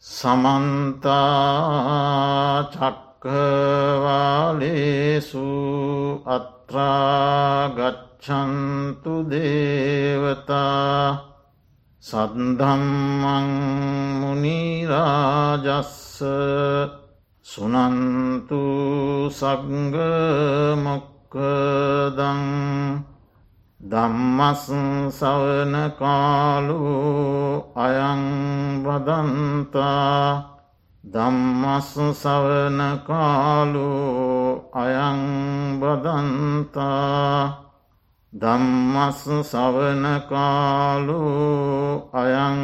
සමන්තාචක්කවාලේසු අත්‍රාගච්චන්තු දේවතා සද්ධම්මං මුනිරාජස්ස සුනන්තු සග්ගමොක්කදං දම්මස් සවන කාලු අයං වදන්තා. දම්මස් සවන කාලු අයං බදන්තා දම්මස් සවන කාලු අයං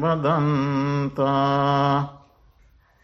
බදන්තා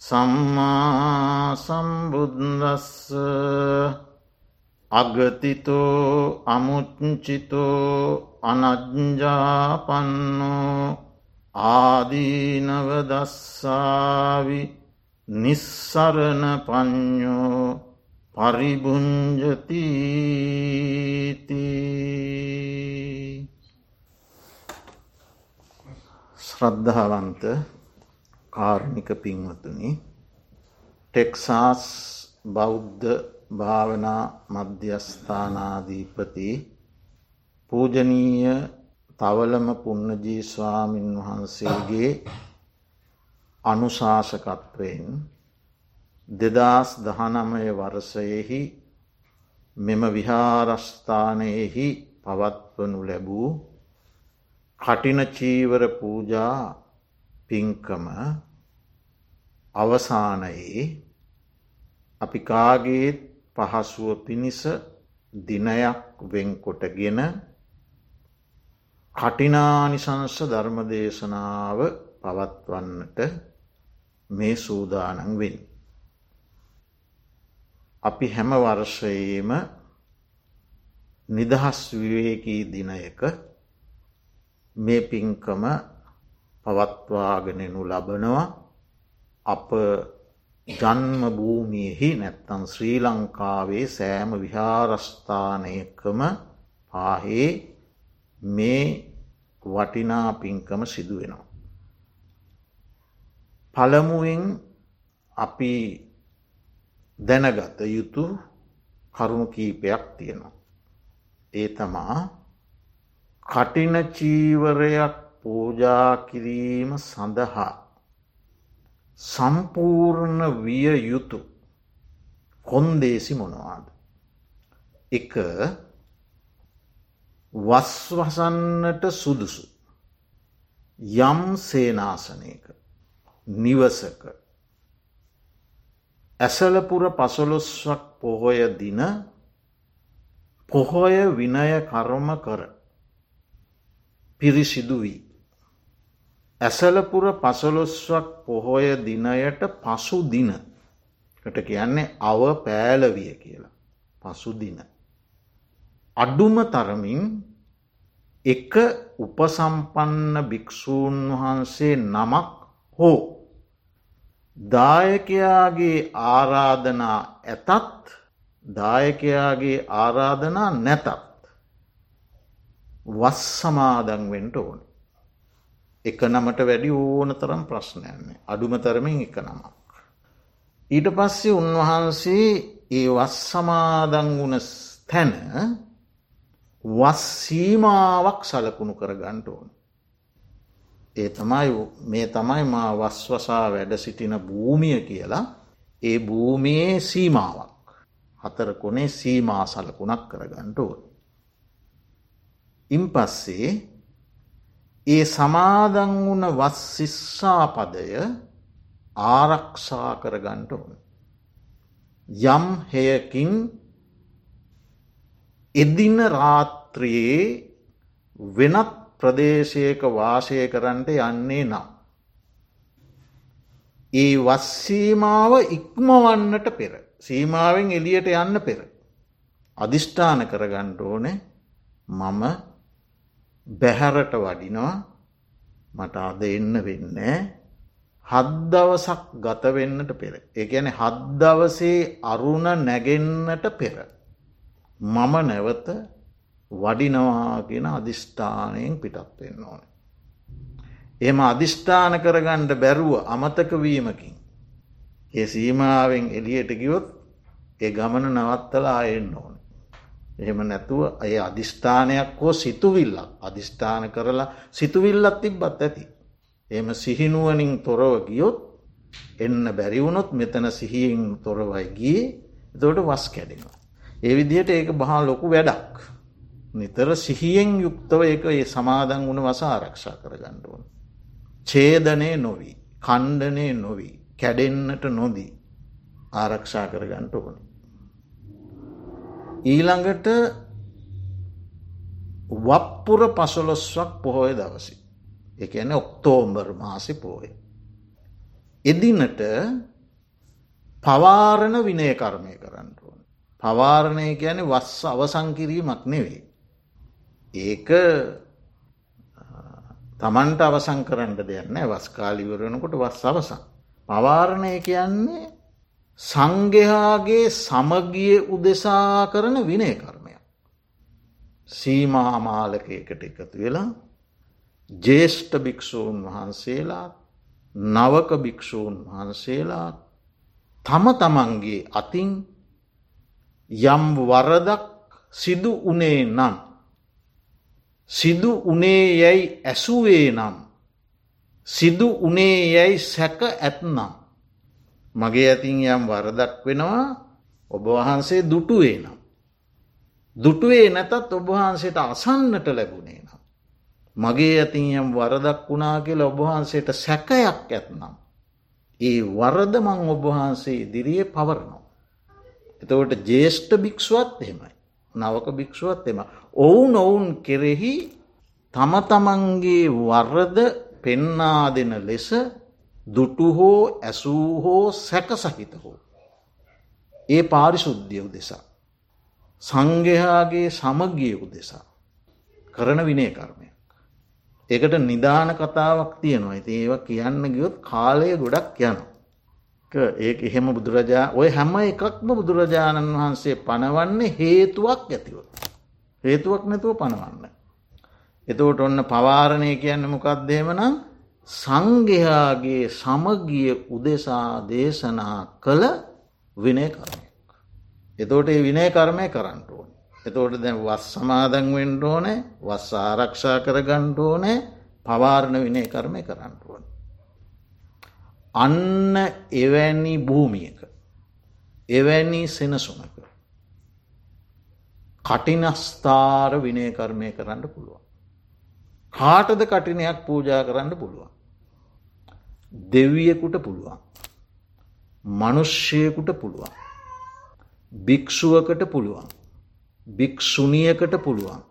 සම්මා සම්බුද්දස්ස අගතිතෝ අමුච්චිතෝ අනජ්ජාපන්නෝ ආදීනවදස්සාවි නිස්සරණ පඥ්ඥෝ පරිබුංජතීති ශ්‍රද්ධාවන්ත කාර්මික පින්වතුනි ටෙක්සාස් බෞද්ධ භාවනා මධ්‍යස්ථානාධීපති පූජනීය තවලම පුන්නජී ස්වාමීන් වහන්සේගේ අනුශාසකත්වයෙන් දෙදස් දහනමය වරසයෙහි මෙම විහාරස්ථානයෙහි පවත්වනු ලැබූ කටිනචීවර පූජා පින්කම අවසානයේ අපි කාගේත් පහසුව පිණිස දිනයක් වෙන්කොටගෙන කටිනානිසංස ධර්මදේශනාව පවත්වන්නට මේ සූදානන් වෙන්. අපි හැම වර්ෂයේම නිදහස් විවේකී දිනයක මේ පින්කම පවත්වාගෙනනු ලබනවා අප ජන්ම භූමියෙහි නැත්තන් ශ්‍රී ලංකාවේ සෑම විහාරස්ථානයකම පාහේ මේ වටිනා පින්කම සිදුවෙනවා. පළමුුවෙන් අපි දැනගත යුතු කරුණු කීපයක් තියෙනවා. ඒ තමා කටින චීවරයක් පූජා කිරීම සඳහා සම්පූර්ණ විය යුතු. කොන්දේසි මොනවාද. එක වස්වසන්නට සුදුසු. යම් සේනාසනයක නිවසක ඇසලපුර පසොලොස්වක් පොහොය දින පොහොය විනය කර්ම කර පිරිසිදු වී. ඇසලපුර පසොලොස්වක් පොහොය දිනයට පසු දිනකට කියන්නේ අව පෑලවිය කියලා පසුදින. අඩුම තරමින් එක උපසම්පන්න භික්‍ෂූන් වහන්සේ නමක් හෝ දායකයාගේ ආරාධනා ඇතත් දායකයාගේ ආරාධනා නැතත් වස් සමාදංවෙන්ට ඕන. එක නමට වැඩි ඕන තරම් ප්‍රශ්නයන්නේ අඩුම තරමින් එක නමක්. ඊට පස්සේ උන්වහන්සේ ඒ වස් සමාදං වුණ තැන වස් සීමාවක් සලකුණු කර ගන්ට ඕන. ඒ තමයි මේ තමයි මා වස්වසා වැඩ සිටින භූමිය කියලා ඒ භූමියයේ සීමාවක් හතර කොනේ සීමා සලකුණක් කරගන්නට ඕන. ඉන් පස්සේ ඒ සමාදන් වුණ වස් ශිස්සාපදය ආරක්ෂා කරගන්ට ඕන. යම් හෙයකින් එදින රාත්‍රයේ වෙනත් ප්‍රදේශයක වාසය කරන්නට යන්නේ නම්. ඒ වස්සීමාව ඉක්මවන්නට පෙර. සීමාවෙන් එලියට යන්න පෙර. අධිෂ්ඨාන කරගණ්ඩ ඕනේ මම බැහැරට වඩිනවා මට අද එන්න වෙන්න හද්දවසක් ගතවෙන්නට පෙර. එකන හද්දවසේ අරුණ නැගෙන්න්නට පෙර. මම නැවත වඩිනවාගෙන අධිෂ්ඨානයෙන් පිටත් වෙන්න ඕන. එම අධිෂ්ඨාන කරගණ්ඩ බැරුව අමතකවීමකින්. ඒ සීමාවෙන් එලියට ගියොත් ඒ ගමන නවත්තලා අයෙන්න්න ඕන. එහෙම නැතුව අය අධිෂ්ඨානයක් හෝ සිතුවිල්ලක් අධිෂ්ඨාන කරලා සිතුවිල්ලත් තිබ්බත් ඇති. එම සිහිනුවනින් තොරව ගියොත් එන්න බැරිවුණොත් මෙතන සිහියෙන් තොරවයි ගිය තොට වස් කැඩෙනවා. ඒ විදිහට ඒක බහා ලොකු වැඩක්. නිතර සිහියෙන් යුක්තව එක ඒ සමාදන් වුණ වස ආරක්ෂා කර ගණ්ඩුවන්. ඡේදනය නොවී කණ්ඩනය නොවී කැඩෙන්න්නට නොදී ආරක්ෂා කර ගණ්ට ඕන. ඊළඟට වප්පුර පසොලොස්වක් පොහොය දවසි. එකන ඔක්තෝම්බර් මාසි පෝය. එදිනට පවාරණ විනය කර්මය කරන්න ඕන. පවාරණය ගැන වස් අවසංකිරීමක් නෙවෙයි. ඒක තමන්ට අවසං කරන්න දෙයන්න වස්කාලිවරණකොට වස් අවසං. පවාරණය කියන්නේ සංගහාගේ සමගිය උදෙසා කරන විනය කර්මයක්. සීමාමාලකයකට එකතු වෙලා ජේෂ්ඨ භික්‍ෂූන් වහන්සේලා නවක භික්‍ෂූන් වහන්සේලා තම තමන්ගේ අතින් යම් වරදක් සිදු උනේ නම් සිදු උනේ යැයි ඇසුවේ නම් සිදු උනේ යැයි සැක ඇත්නම් මගේ ඇතින් යම් වරදක් වෙනවා ඔබවහන්සේ දුටුවේ නම්. දුටුවේ නැතත් ඔබවහන්සේට අසන්නට ලැබුණේ නම්. මගේ ඇතින් යම් වරදක් වුණා කියල ඔබවහන්සේට සැකයක් ඇත්නම්. ඒ වරද මං ඔබවහන්සේ ඉදිරියේ පවරනවා. එතවට ජේෂ්ඨ භික්ෂුවත් එහෙමයි. නවක භික්ෂුවත් එම. ඔවුන් ඔවුන් කෙරෙහි තම තමන්ගේ වරද පෙන්නා දෙන ලෙස දුටු හෝ ඇසූ හෝ සැක සහිත හෝ. ඒ පාරිශුද්ධිය උදෙසා. සංගයාගේ සමගිය උදෙසා. කරන විනේ කර්මයක්. ඒකට නිධාන කතාවක් තියෙනවා ඇති ඒවා කියන්න ගියොත් කාලය ගොඩක් යන. ඒක එහෙම බුදුරජා ඔය හැම එකක්ම බුදුරජාණන් වහන්සේ පනවන්නේ හේතුවක් ඇතිව. හේතුවක් නැතුව පනවන්න. එතවට ඔන්න පවාරණය කියන්න මොකක්දේමනම් සංඝයාගේ සමගිය උදෙසා දේශනා කළ විනය කරමයක්. එතෝට ඒ විනය කර්මය කරන්නට ඕන. එතෝට දැන් වස් සමාදන් වෙන්ඩ ඕනේ වස් ආරක්ෂා කර ගණ්ඩ ඕනේ පවාරණ විනය කර්මය කරන්නට ඕන. අන්න එවැනි භූමියක. එවැනි සෙනසුනක. කටිනස්ථාර විනය කර්මය කරන්න පුළුවන්. කාටද කටිනයක් පූජා කරන්න පුළුවන්. දෙවියෙකුට පුළුවන්. මනුෂ්‍යයකුට පුළුවන්. භික්‍ෂුවකට පුළුවන්. භික්‍ෂුණියකට පුළුවන්.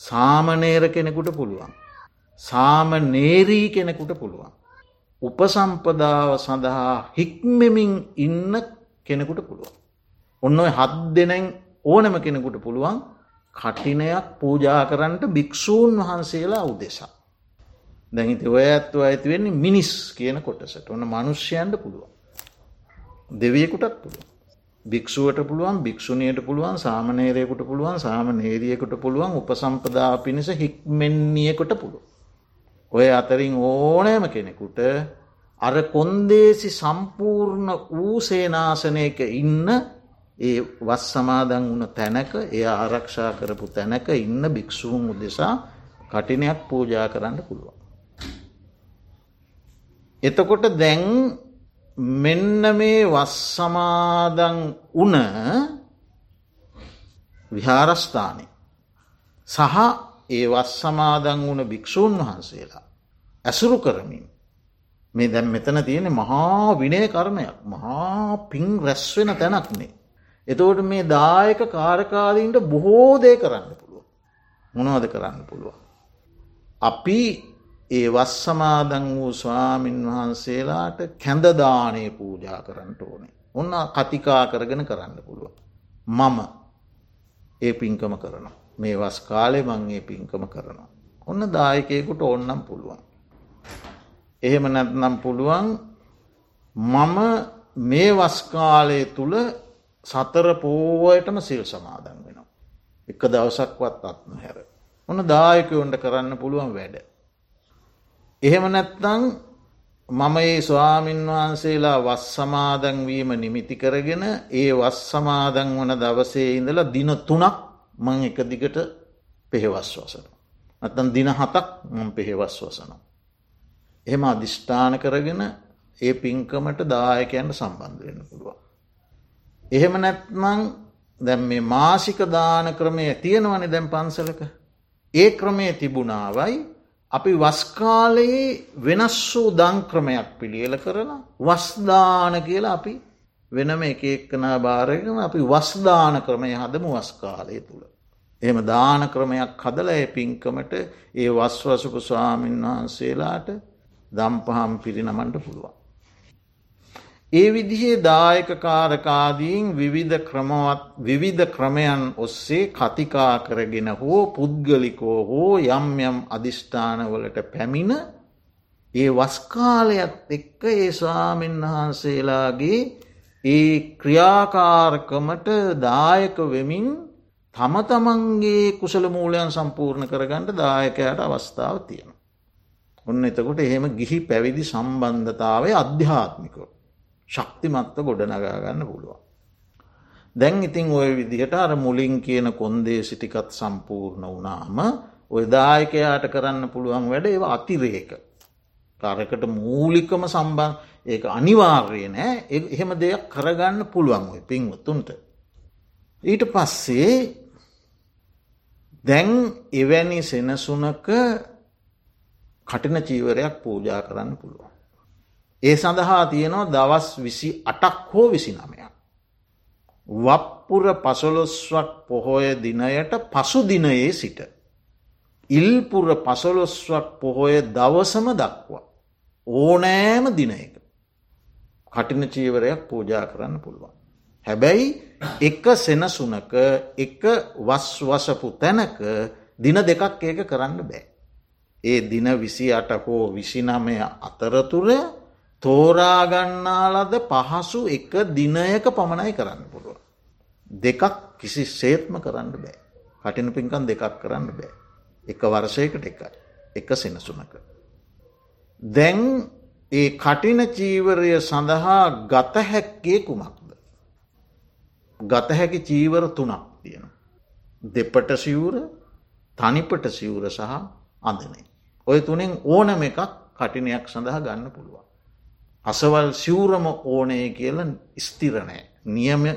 සාමනේර කෙනෙකුට පුළුවන්. සාම නේරී කෙනෙකුට පුළුවන්. උපසම්පදාව සඳහා හික්මමින් ඉන්න කෙනෙකුට පුළුවන්. ඔන්න ඔය හත් දෙනෙන් ඕනම කෙනෙකුට පුළුවන් කටිනයක් පූජා කරන්නට භික්‍ෂූන් වහන්සේලා උදෙසා. දැහිති ඔය ඇත්ව ඇති වෙන්නේ මිනිස් කියන කොටසට ඔන්න මනුෂ්‍යයන්ට පුළුවන්. දෙවියකුටත් පුළුවන්. භික්ෂුවට පුළුවන් භික්ෂුණයට පුළුවන් සාමනේරයකුට පුළුවන් සාම නේරියකුට පුළුවන් උපසම්පදා පිණිස හික්මෙන්නියකොට පුළුව. ඔය අතරින් ඕනෑම කෙනෙකුට අර කොන්දේසි සම්පූර්ණ වූ සේනාසනයක ඉන්න ඒ වස් සමාදන් වුණ තැනක එය ආරක්ෂා කරපු තැනක ඉන්න භික්‍ෂූන් උදෙසා කටිනයක් පූජා කරන්න පුළුවන්. එතකොට දැන් මෙන්න මේ වස් සමාදන් වන විහාරස්ථානය සහ ඒ වස් සමාදන් වන භික්‍ෂූන් වහන්සේලා ඇසුරු කරමින් මේ දැම් මෙතන තියෙන මහා විනය කර්මයක් මහා පින් රැස්වෙන තැනක්නේ. එතවට මේ දායක කාරකාදීන්ට බොහෝ දේ කරන්න පුළුව. මොනවද කරන්න පුළුව. අපි ඒ වස් සමාදන් වූ ස්වාමින් වහන්සේලාට කැඳදානය පූජා කරන්නට ඕනේ. ඔන්න කතිකා කරගෙන කරන්න පුළුව. මම ඒ පින්කම කරනවා. මේ වස් කාලෙ මං ඒ පින්කම කරනවා. ඔන්න දායකයකුට ඔන්නම් පුළුවන්. එහෙම නැත්නම් පුළුවන් මම මේ වස්කාලය තුළ සතර පෝවයටම සිල් සමාදන් වෙනවා. එක දවසක්වත් අත්ම හැර. ඔන්න දායකයොන්ට කරන්න පුළුවන් වැඩ. එහෙම නැත්තං මම ඒ ස්වාමීන් වහන්සේලා වස් සමාදන්වීම නිමිති කරගෙන ඒ වස් සමාදන් වන දවසේ ඉඳලා දින තුනක් මං එක දිගට පෙහෙවස් වසන. අතන් දින හතක් මං පෙහෙවස් වසනවා. එහෙම අධිෂ්ඨාන කරගෙන ඒ පින්කමට දායකයන්ට සම්බන්ධ වෙන්න පුළුවන්. එහෙම නැත්මං දැම් මේ මාසික දාන ක්‍රමය තියෙනවන දැම් පන්සලක. ඒ ක්‍රමය තිබුණාවයි අපි වස්කාලයේ වෙනස් වූ දංක්‍රමයක් පිළියල කරලා වස්දාන කියලා අපි වෙනම එක එක්කනා භාරගෙන අපි වස්දාන ක්‍රමය හදම වස්කාලය තුළ. එහෙම දාන ක්‍රමයක් හදල ඒ පින්කමට ඒ වස්වසපු ස්වාමීන් වහන්සේලාට දම්පහම් පිරිනමන්ට පුළුවන්. ඒ විදිහේ දායක කාරකාදීන් විවිධ ක්‍රමවත් විවිධ ක්‍රමයන් ඔස්සේ කතිකා කරගෙන හෝ පුද්ගලිකෝ හෝ යම් යම් අධිෂ්ඨානවලට පැමිණ ඒ වස්කාලයත් එක්ක ඒ ස්වාමීන් වහන්සේලාගේ ඒ ක්‍රියාකාරකමට දායක වෙමින් තම තමන්ගේ කුසල මූලයන් සම්පූර්ණ කරගන්නට දායකයට අවස්ථාව තියෙන. ඔන්න එතකොට එහෙම ගිහි පැවිදි සම්බන්ධතාවය අධ්‍යාත්මිකෝ. ශක්තිමත්ව ගොඩනගාගන්න පුළුවන්. දැන් ඉතිං ඔය විදිහට අර මුලින් කියන කොන්දේ සිටිකත් සම්පූර්ණ වනාම ඔය දායකයාට කරන්න පුළුවන් වැඩ ඒව අතිරේක. කරකට මූලිකම සම්බන් ඒ අනිවාර්ය නෑ එහෙම දෙයක් කරගන්න පුළුවන් ඔය පින්වතුන්ට. ඊට පස්සේ දැන් එවැනි සෙනසුනක කටින චීවරයක් පූජා කරන්න පුළුවන්. ඒ සඳහා තියෙනවා දවස් විසි අටක් හෝ විසි නමයක්. වප්පුර පසොලොස්වක් පොහොය දිනයට පසු දිනයේ සිට. ඉල්පුර පසොලොස්වක් පොහොය දවසම දක්වා. ඕනෑම දිනයක. කටින චීවරයක් පූජා කරන්න පුළුවන්. හැබැයි එක සෙනසුනක එක වස්වසපු තැනක දින දෙකක් ඒක කරන්න බෑ. ඒ දින විසි අට හෝ විසිනමය අතරතුර තෝරාගන්නාලද පහසු එක දිනයක පමණයි කරන්න පුළුව. දෙකක් කිසි සේත්ම කරන්න බෑ. කටින පින්කන් දෙකක් කරන්න බෑ. එක වර්ෂයකට එකයි. එක සෙනසුනක. දැන් ඒ කටින චීවරය සඳහා ගත හැක්කේ කුමක්ද. ගත හැකි චීවර තුනක් තියෙන. දෙපට සිවුර තනිපට සිවුර සහ අඳනේ. ඔය තුනෙන් ඕනම එකක් කටිනයක් සඳහා ගන්න පුළුවන්. අසවල් සිවුරම ඕනය කියල ස්තිරණෑ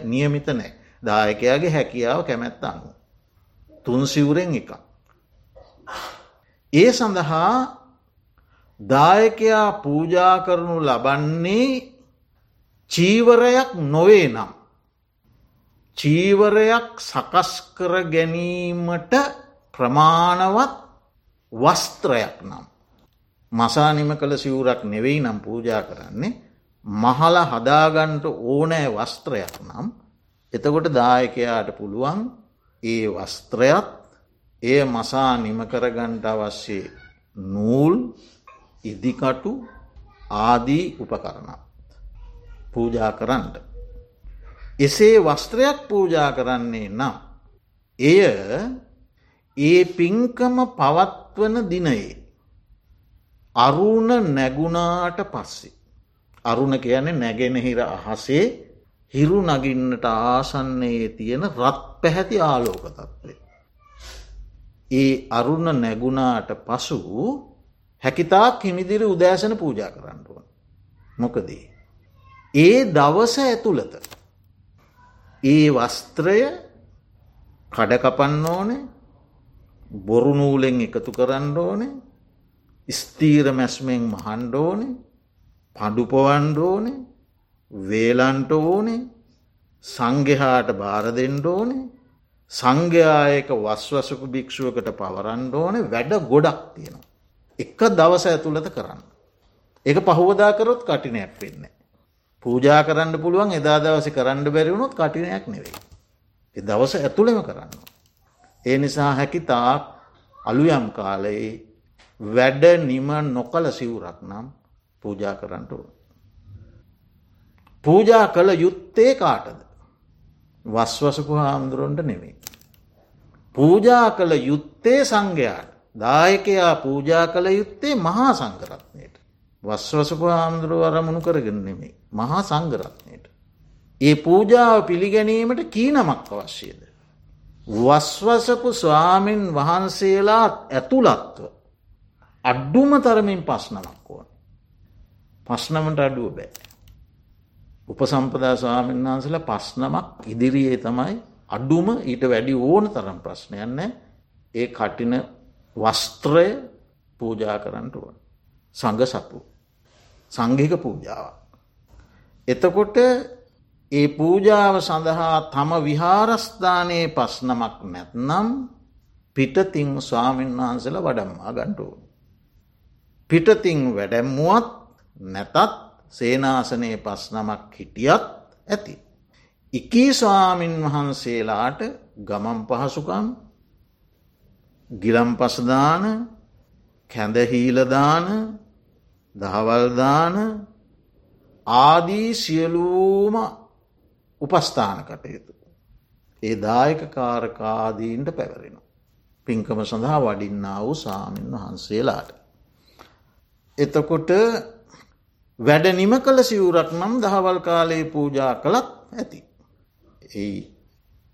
නියමිත නෑ දායකයාගේ හැකියාව කැමැත්ත අනු. තුන් සිවුරෙන් එක. ඒ සඳහා දායකයා පූජා කරනු ලබන්නේ චීවරයක් නොවේ නම්. චීවරයක් සකස් කර ගැනීමට ප්‍රමාණවත් වස්ත්‍රයක් නම්. මසානිම කළ සිවුරක් නෙවෙයි නම් පූජා කරන්නේ මහල හදාගන්ට ඕනෑ වස්ත්‍රයක් නම් එතකොට දායකයාට පුළුවන් ඒ වස්ත්‍රයත් එය මසා නිම කරගන්ට අවශ්‍ය නූල් ඉදිකටු ආදී උපකරණත් පූජා කරන්නට. එසේ වස්ත්‍රයක් පූජා කරන්නේ නම් එය ඒ පින්කම පවත්වන දිනයේ අරුණ නැගුණාට පස්සේ. අරුණ කියන්නේ නැගෙනහිර අහසේ හිරු නගින්නට ආසන්නයේ තියෙන රත් පැහැති ආලෝක තත්වේ. ඒ අරුණ නැගුණාට පසු හැකිතාක් හිමිදිරි උදෑසන පූජා කරන්නුව. මොකදී. ඒ දවස ඇතුළත. ඒ වස්ත්‍රය කඩකපන්න ඕනේ බොරුනූලෙන් එකතු කරන්න ඕනේ ස්තීර මැස්මෙන් මහන්ඩෝනේ පඩුපවන්ඩෝනේ වේලන්ට ඕනේ සංගෙහාට භාර දෙෙන්ඩෝනේ සංඝයායක වස්වසකු භික්ෂුවකට පවරන්ඩ ඕනේ වැඩ ගොඩක් තියෙනවා. එක දවස ඇතුළත කරන්න. එක පහුවදාකරොත් කටිනයක් වෙන්න. පූජා කරන්න පුළුවන් එදා දවස කරන්න බැරිවුණොත් කටිනයක් නෙවෙයි. එ දවස ඇතුළෙම කරන්න. ඒ නිසා හැකි තාක් අලුයම් කාලයේ වැඩ නිම නොකළ සිවුරක් නම් පූජා කරන්නට ඕන. පූජා කළ යුත්තේ කාටද. වස්වසපු හාමුදුරුවන්ට නෙවෙයි. පූජා කළ යුත්තේ සංඝයාට දායකයා පූජා කළ යුත්තේ මහා සංකරත්නයට. වස්වසපු හාමුදුරුව අරමුණු කරගෙන නෙමේ මහා සංගරත්නයට. ඒ පූජාව පිළිගැනීමට කීනමක් අවශ්‍යද. වස්වසපු ස්වාමීන් වහන්සේලාත් ඇතුළත්ව අඩ්ඩුම තරමින් පස්නමක් ඕන. පස්නමට අඩුව බෑ. උපසම්පදා ස්වාමීන් වහන්සලා පස්නමක් ඉදිරියේ තමයි අඩුම ඊට වැඩි ඕන තරම් ප්‍රශ්නයන්න ඒ කටින වස්ත්‍රය පූජා කරන්නට ඕන. සඟ සතු. සංඝික පූජාව. එතකොට ඒ පූජාව සඳහා තම විහාරස්ථානයේ පස්නමක් නැත්නම් පිටතිං ස්වාමීන් වහන්සල වඩම්මා ගණ්ඩුවන්. පිටතිං වැඩැම්මුවත් නැතත් සේනාසනයේ පස්නමක් හිටියත් ඇති. එකී ස්වාමින් වහන්සේලාට ගමන් පහසුකම් ගිලම් පසදාන කැඳහීලදාන දහවල්දාන ආදී සියලූම උපස්ථාන කටයුතු. ඒ දායක කාරකාදීන්ට පැවරෙන. පින්කම සඳහා වඩින්නා වූ සාමීන් වහන්සේලාට. එතකොට වැඩ නිම කළ සිවුරක් නම් දහවල් කාලයේ පූජා කළත් ඇති. ඒ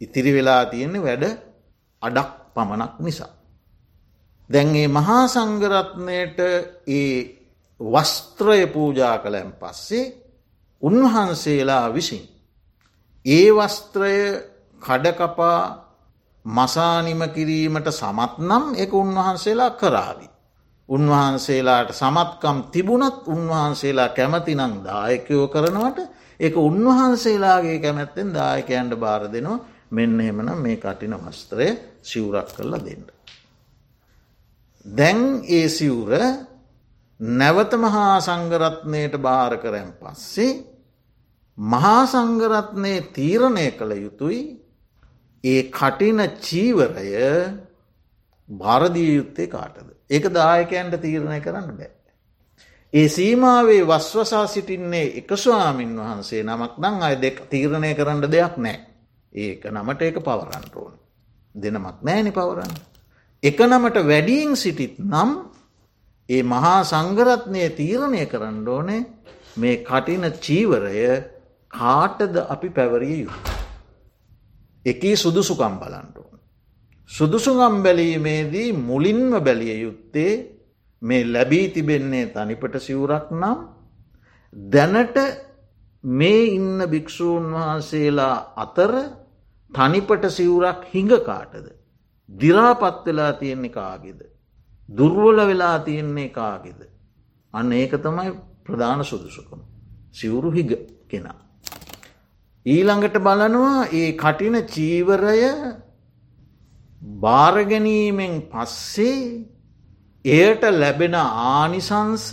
ඉතිරි වෙලා තියෙන්නේ වැඩ අඩක් පමණක් නිසා. දැන්ගේ මහා සංගරත්නයට ඒ වස්ත්‍රය පූජා කළැන් පස්සේ උන්වහන්සේලා විසින්. ඒ වස්ත්‍රය කඩකපා මසානිම කිරීමට සමත් නම් එක උන්වහන්සේලා කරාවි. උන්වහන්සේලාට සමත්කම් තිබුණත් උන්වහන්සේලා කැමතිනං දායකයෝ කරනවට එක උන්වහන්සේලාගේ කැමැත්තෙන් දායකයන්ට බාර දෙනවා මෙන්න එමන මේ කටින වස්ත්‍රය සිවුරක් කරලා දෙන්න. දැන් ඒ සිවුර නැවත මහා සංගරත්නයට භාර කරැන් පස්සේ මහා සංගරත්නය තීරණය කළ යුතුයි ඒ කටින චීවරය භාරදිය යුත්තේ කාටද. ඒක දායකයන්ට තීරණය කරන්න බෑ. ඒ සීමාවේ වස්වසා සිටින්නේ එක ස්වාමින් වහන්සේ නමක් නං අය දෙක් තීරණය කරන්න දෙයක් නෑ. ඒක නමට ඒක පවරන්ට ඕන. දෙනමක් නෑනි පවරන්න. එක නමට වැඩියෙන් සිටිත් නම් ඒ මහා සංගරත්නය තීරණය කරන්න ඕනේ මේ කටින චීවරය කාටද අපි පැවරිය යුතු. එකී සුදුසුකම් බලන්ට ඕන. සුදුසුගම් බැලීමේදී මුලින්ම බැලිය යුත්තේ මේ ලැබී තිබෙන්නේ තනිපට සිවුරක් නම් දැනට මේ ඉන්න භික්‍ෂූන් වහන්සේලා අතර තනිපට සිවුරක් හිඟ කාටද. දිරාපත් වෙලා තියෙන්නේ කාගෙද. දුර්වල වෙලා තියෙන්නේ කාගෙද. අන්න ඒක තමයි ප්‍රධාන සුදුසුකම. සිවුරු හිග කෙනා. ඊළඟට බලනවා ඒ කටින චීවරය භාරගැනීමෙන් පස්සේ එයට ලැබෙන ආනිසංස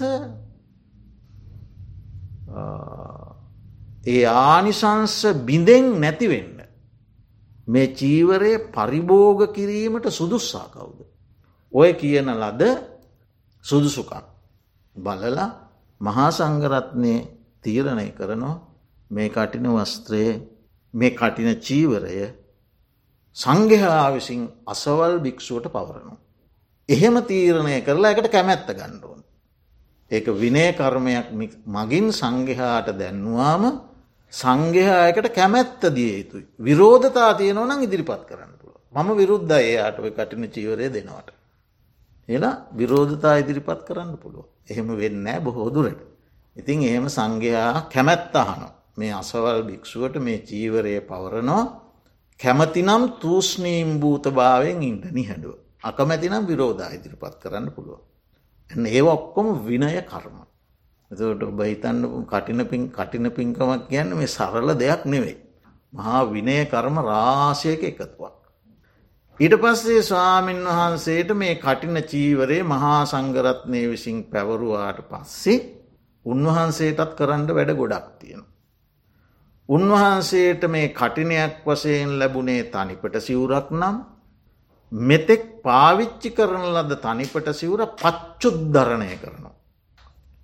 ඒ ආනිසංස බිඳෙන් නැතිවෙන්න. මේ චීවරය පරිභෝග කිරීමට සුදුස්සා කවුද. ඔය කියන ලද සුදුසුකම්. බලලා මහා සංගරත්නය තීරණය කරනවා මේ කටින වස්ත්‍රයේ මේ කටින චීවරය සංඝහා විසින් අසවල් භික්‍ෂුවට පවරනු. එහෙම තීරණය කරලා එකට කැමැත්ත ගණ්ඩුවන්. ඒක විනය කර්මයක් මගින් සංඝහාට දැන්වාම සංඝයායකට කැමැත්ත දිය යුතුයි. විරෝධතා තියනවනම් ඉදිරිපත් කරන්න පුළුව මම විරුද්ධ ඒයාට කටින චීවරය දෙනවට. එලා විරෝධතා ඉදිරිපත් කරන්න පුළුව. එහෙම වෙන්නෑ බොහෝදුරට. ඉතින් එහෙම සංඝයා කැමැත්තහන මේ අසවල් භික්‍ෂුවට මේ චීවරය පවරනෝ කැමතිනම් තූස්නීම් භූත භාවයෙන් ඉන්ට නිහැඩුව. අකමැතිනම් විරෝධා ඉදිරිපත් කරන්න පුළුව. එ ඒ ඔක්කොම විනය කර්ම. එතට ඔබ හිතන්න කටින පින් කටින පින්කමක් කියන්න මේ සරල දෙයක් නෙවෙයි. මහා විනය කර්ම රාශයක එකතුවක්. ඊට පස්සේ ස්වාමීන් වහන්සේට මේ කටින චීවරේ මහා සංගරත්නය විසින් පැවරුවාට පස්සේ උන්වහන්සේටත් කරන්න වැඩ ගොඩක් තියෙන. උන්වහන්සේට මේ කටිනයක් වසයෙන් ලැබුණේ තනිපට සිවුරක් නම් මෙතෙක් පාවිච්චි කරන ලද තනිපට සිවුර පච්චුද්ධරණය කරනවා.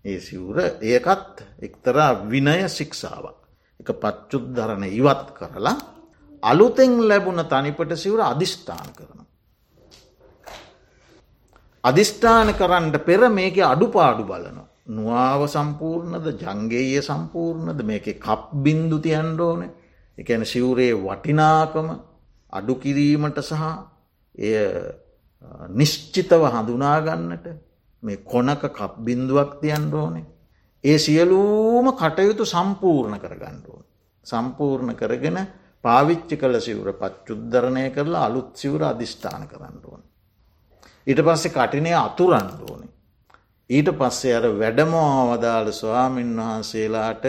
ඒ සිවුර ඒකත් එක්තරා විනය ශික්ෂාවක්. එක පච්චුද්ධරණ ඉවත් කරලා අලුතෙන් ලැබුණ තනිපට සිවුර අධිෂ්ඨාන කරන. අධිෂ්ඨාන කරන්න පෙර මේක අඩුපාඩු බලනවා. නුවාව සම්පූර්ණද ජංගේය සම්පූර්ණද මේක කප් බින්දු තියන්ඩෝන එකන සිවුරේ වටිනාකම අඩු කිරීමට සහ එය නිශ්චිතව හඳුනාගන්නට මේ කොනක කප් බින්දුවක් තියන්ඩ ඕනේ. ඒ සියලූම කටයුතු සම්පූර්ණ කරගණ්ඩුවන්. සම්පූර්ණ කරගෙන පාවිච්චි කළ සිවුර පච්චුද්ධරණය කරලා අලුත් සිවුර අධිෂ්ඨාන කරන්න ඕන. ඊට පස්සේ කටිනය අතුරන්න ඕනේ. ඊට පස්සේ අර වැඩමෝ අවදාළ ස්වාමීන් වහන්සේලාට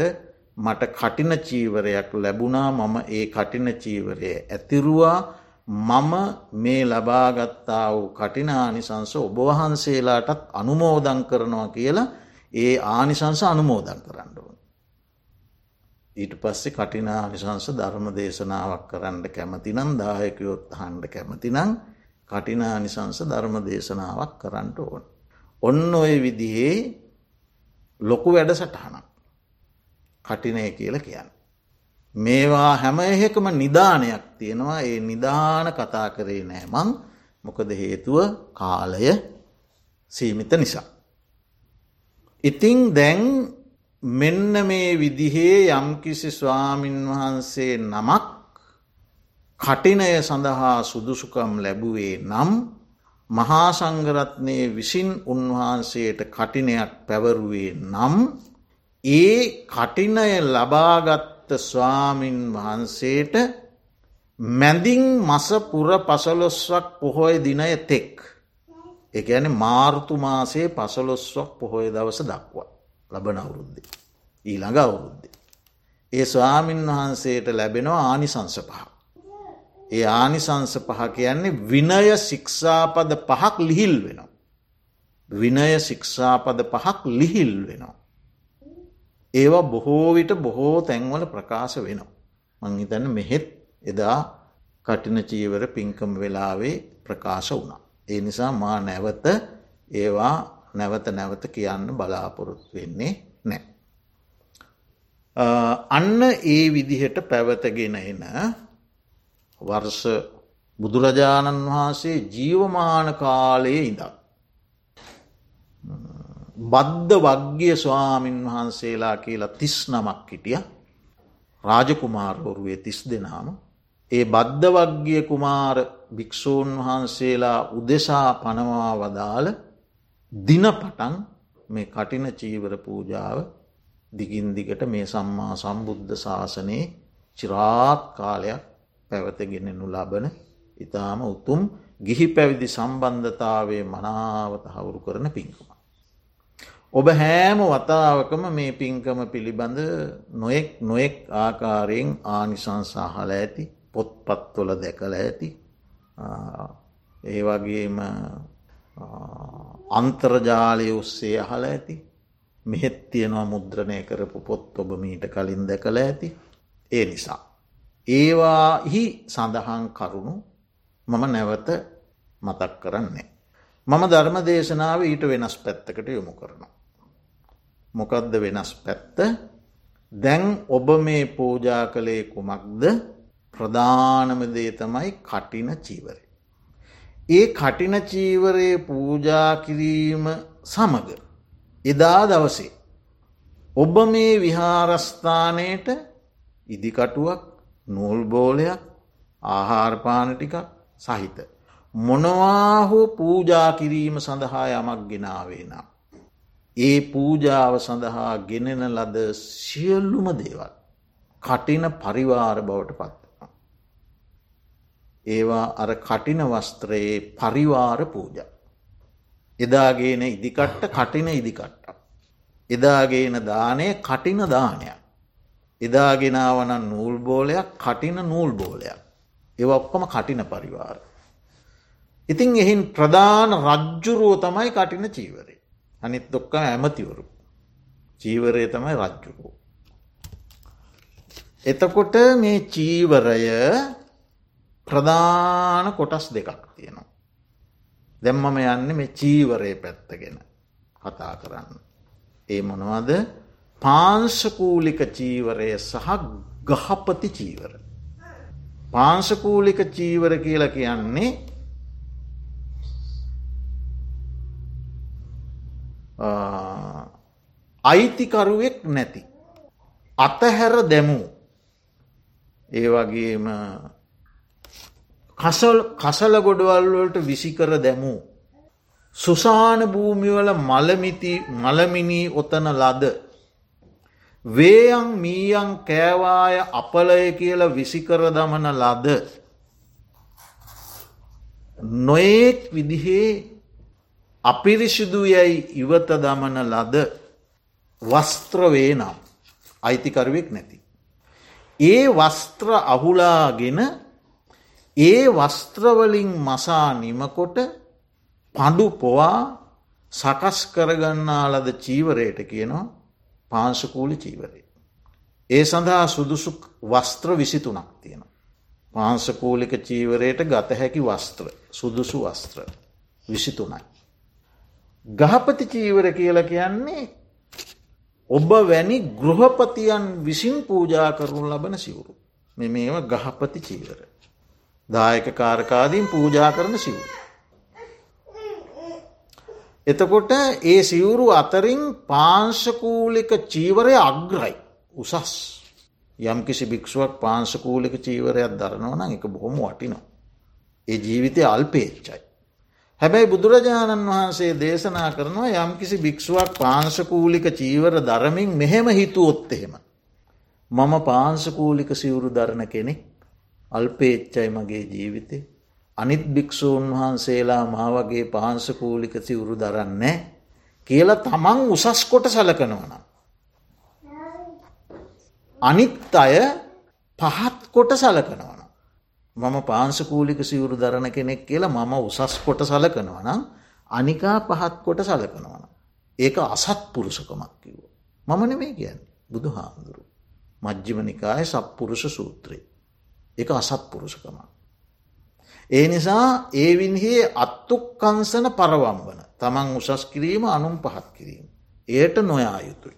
මට කටින චීවරයක් ලැබුණා මම ඒ කටින චීවරය ඇතිරුවා මම මේ ලබාගත්තා වූ කටිනානිසංස ඔබවහන්සේලාටත් අනුමෝදන් කරනවා කියලා ඒ ආනිසංස අනුමෝදන් කරන්න ඕන. ඊට පස්සේ කටිනා නිසංස ධර්ම දේශනාවක් කරන්න කැමතිනම් දායකයොත් හන්ඩ කැමතිනං කටිනා නිසංස ධර්ම දේශනාවක් කරන්නට ඕන. ඔන්න ඔය විදිහේ ලොකු වැඩ සටහනක් කටිනය කියල කියන්න. මේවා හැම එහෙකම නිධානයක් තියෙනවා ඒ නිධාන කතා කරේ නෑමං මොකද හේතුව කාලය සීමිත නිසා. ඉතිං දැන් මෙන්න මේ විදිහේ යම්කිසි ස්වාමින් වහන්සේ නමක් කටිනය සඳහා සුදුසුකම් ලැබුවේ නම් මහා සංගරත්නය විසින් උන්වහන්සේට කටිනයක් පැවරුවේ නම් ඒ කටිනය ලබාගත්ත ස්වාමින් වහන්සේට මැදින් මසපුර පසලොස්වක් පොහොය දිනය තෙක්. එක ඇන මාර්තුමාසේ පසලොස්වක් පොහොය දවස දක්වා. ලබන අවුරුද්දේ. ඊළඟ අවුරුද්දේ. ඒ ස්වාමීන් වහන්සේට ලැබෙනවා ආනිසංස පහ. ඒ ආනිසංස පහ කියන්නේ විනය ශික්ෂාපද පහක් ලිහිල් වෙනවා. විනය ශික්ෂාපද පහක් ලිහිල් වෙනවා. ඒවා බොහෝවිට බොහෝ තැන්වල ප්‍රකාශ වෙනවා. මංහිතන්න මෙහෙත් එදා කටින චීවර පින්කම් වෙලාවේ ප්‍රකාශ වුණා. ඒ නිසා මා නැවත ඒවා නැවත නැවත කියන්න බලාපොරොත්තු වෙන්නේ නෑ. අන්න ඒ විදිහට පැවතගෙන එන වර්ෂ බුදුරජාණන් වහන්සේ ජීවමාන කාලයේ ඉඳ. බද්ධ වග්ගිය ස්වාමීන් වහන්සේලා කියලා තිස් නමක් හිටිය රාජකුමාරවරුවේ තිස් දෙනාම ඒ බද්ධ වග්ගිය කුමාර භික්‍ෂූන් වහන්සේලා උදෙසා පනවා වදාළ දින පටන් මේ කටින චීවර පූජාව දිගින් දිගට මේ සම්මා සම්බුද්ධ ශාසනයේ චිරාත් කාලයක් පැවතගෙනෙනු ලබන ඉතාම උතුම් ගිහි පැවිදි සම්බන්ධතාවේ මනාවත හවුරු කරන පින්කම. ඔබ හෑම වතාවකම මේ පින්කම පිළිබඳ නොයෙක් නොයෙක් ආකාරයෙන් ආනිසංසාහල ඇති පොත්පත්වල දැකල ඇති ඒ වගේම අන්තර්ජාලය ඔස්සේ අහල ඇති මෙහෙත් තියෙනවා මුද්‍රණය කරපු පොත් ඔබ මීට කලින් දැකළ ඇති ඒ නිසා. ඒවාහි සඳහන් කරුණු මම නැවත මතක් කරන්නේ. මම ධර්ම දේශනාව ඊට වෙනස් පැත්තකට යොමු කරනවා. මොකක්ද වෙනස් පැත්ත දැන් ඔබ මේ පූජා කළේ කුමක්ද ප්‍රධානමදේ තමයි කටින චීවරය. ඒ කටින චීවරයේ පූජා කිරීම සමග එදා දවසේ. ඔබ මේ විහාරස්ථානයට ඉදිකටුවක් නූල්බෝලයක් ආහාරපානටිකක් සහිත. මොනවා හෝ පූජා කිරීම සඳහා යමක් ගෙනාවේ නම්. ඒ පූජාව සඳහා ගෙනෙන ලද සියල්ලුම දේවල් කටින පරිවාර බවට පත්. ඒවා අර කටින වස්ත්‍රයේ පරිවාර පූජ. එදාගේන ඉදිකට්ට කටින ඉදිකට්ට. එදාගේන දානය කටින දානයක්. එදාගෙනාවන නූල් බෝලයක් කටින නූල් බෝලයක්. ඒ ඔක්කොම කටින පරිවාර. ඉතින් එහින් ප්‍රධාන රජ්ජුරුවෝ තමයි කටින චීවරේ. අනිත් දොක්ක ඇමතිවරු. චීවරය තමයි රජ්ජුරුවෝ. එතකොට මේ චීවරය ප්‍රධාන කොටස් දෙකක් තියෙනවා. දැම්මම යන්න මේ චීවරය පැත්තගෙන කතා කරන්න. ඒ මොනවද පාංශකූලික චීවරය සහ ගහපති චීවර. පාංශකූලික චීවර කියල කියන්නේ අයිතිකරුවෙක් නැති. අතහැර දැමූ ඒ වගේම කසල ගොඩවල්වලට විසිකර දැමූ. සුසාන භූමිවල මළමිති මළමිනී ඔතන ලද. වේයන් මීයන් කෑවාය අපලය කියල විසිකර දමන ලද. නොයෙක් විදිහේ අපිරිසිදු යැයි ඉවත දමන ලද වස්ත්‍රවේ නම් අයිතිකරුවෙක් නැති. ඒ වස්ත්‍ර අහුලාගෙන ඒ වස්ත්‍රවලින් මසා නිමකොට පඩු පොවා සකස් කරගන්නා ලද චීවරයට කියනවා පාංශකූලි චීවරේ. ඒ සඳහා සුදුසු වස්ත්‍ර විසිතුනක් තියෙන. පාංශකූලික චීවරයට ගත හැකි වස්ත්‍ර සුදුසු වස්ත්‍ර විසිතුනයි. ගහපති චීවර කියල කියන්නේ ඔබ වැනි ගෘහපතියන් විසින් පූජා කරුණු ලබන සිවුරු. මෙ මේම ගහපති චීවර. දායක කාරකාදීන් පූජා කරන සිවුරු. එතකොට ඒ සිවුරු අතරින් පාංශකූලික චීවරය අග්‍රයි උසස් යම්කිසි භික්ෂුවක් පාංශකූලික චීවරයක් දරනවන එක බොහොම වටිනවා. ඒ ජීවිතය අල්පේච්චයි. හැබැයි බුදුරජාණන් වහන්සේ දේශනා කරනවා යම්කිසි භික්ෂුවක් පාංශකූලික චීවර දරමින් මෙහෙම හිතුවොත් එහෙම. මම පාංශකූලික සිවුරු දරණ කෙනෙක් අල්පේච්චයි මගේ ජීවිතේ. අනිත් භික්‍ෂූන් වහන්සේලා මා වගේ පාංශකූලික සිවුරු දරන්නේ කියලා තමන් උසස් කොට සලකනවන. අනිත් අය පහත් කොට සලකනවන. මම පාංශකූලික සිවුරු දරණ කෙනෙක් කියලා මම උසස් කොට සලකනවනම් අනිකා පහත් කොට සලකනවන. ඒක අසත් පුරුෂකමක් කිව්ව. මම නෙමේ කියන්න බුදු හාමුදුරු. මජ්ජිමනිකාය සප්පුරුෂ සූත්‍රයේ. එක අසත්පුරුෂකම. ඒ නිසා ඒ වින්හේ අත්තුක්කංසන පරවම්බන තමන් උසස් කිරීම අනුම් පහත් කිරීම. ඒයට නොයා යුතුයි.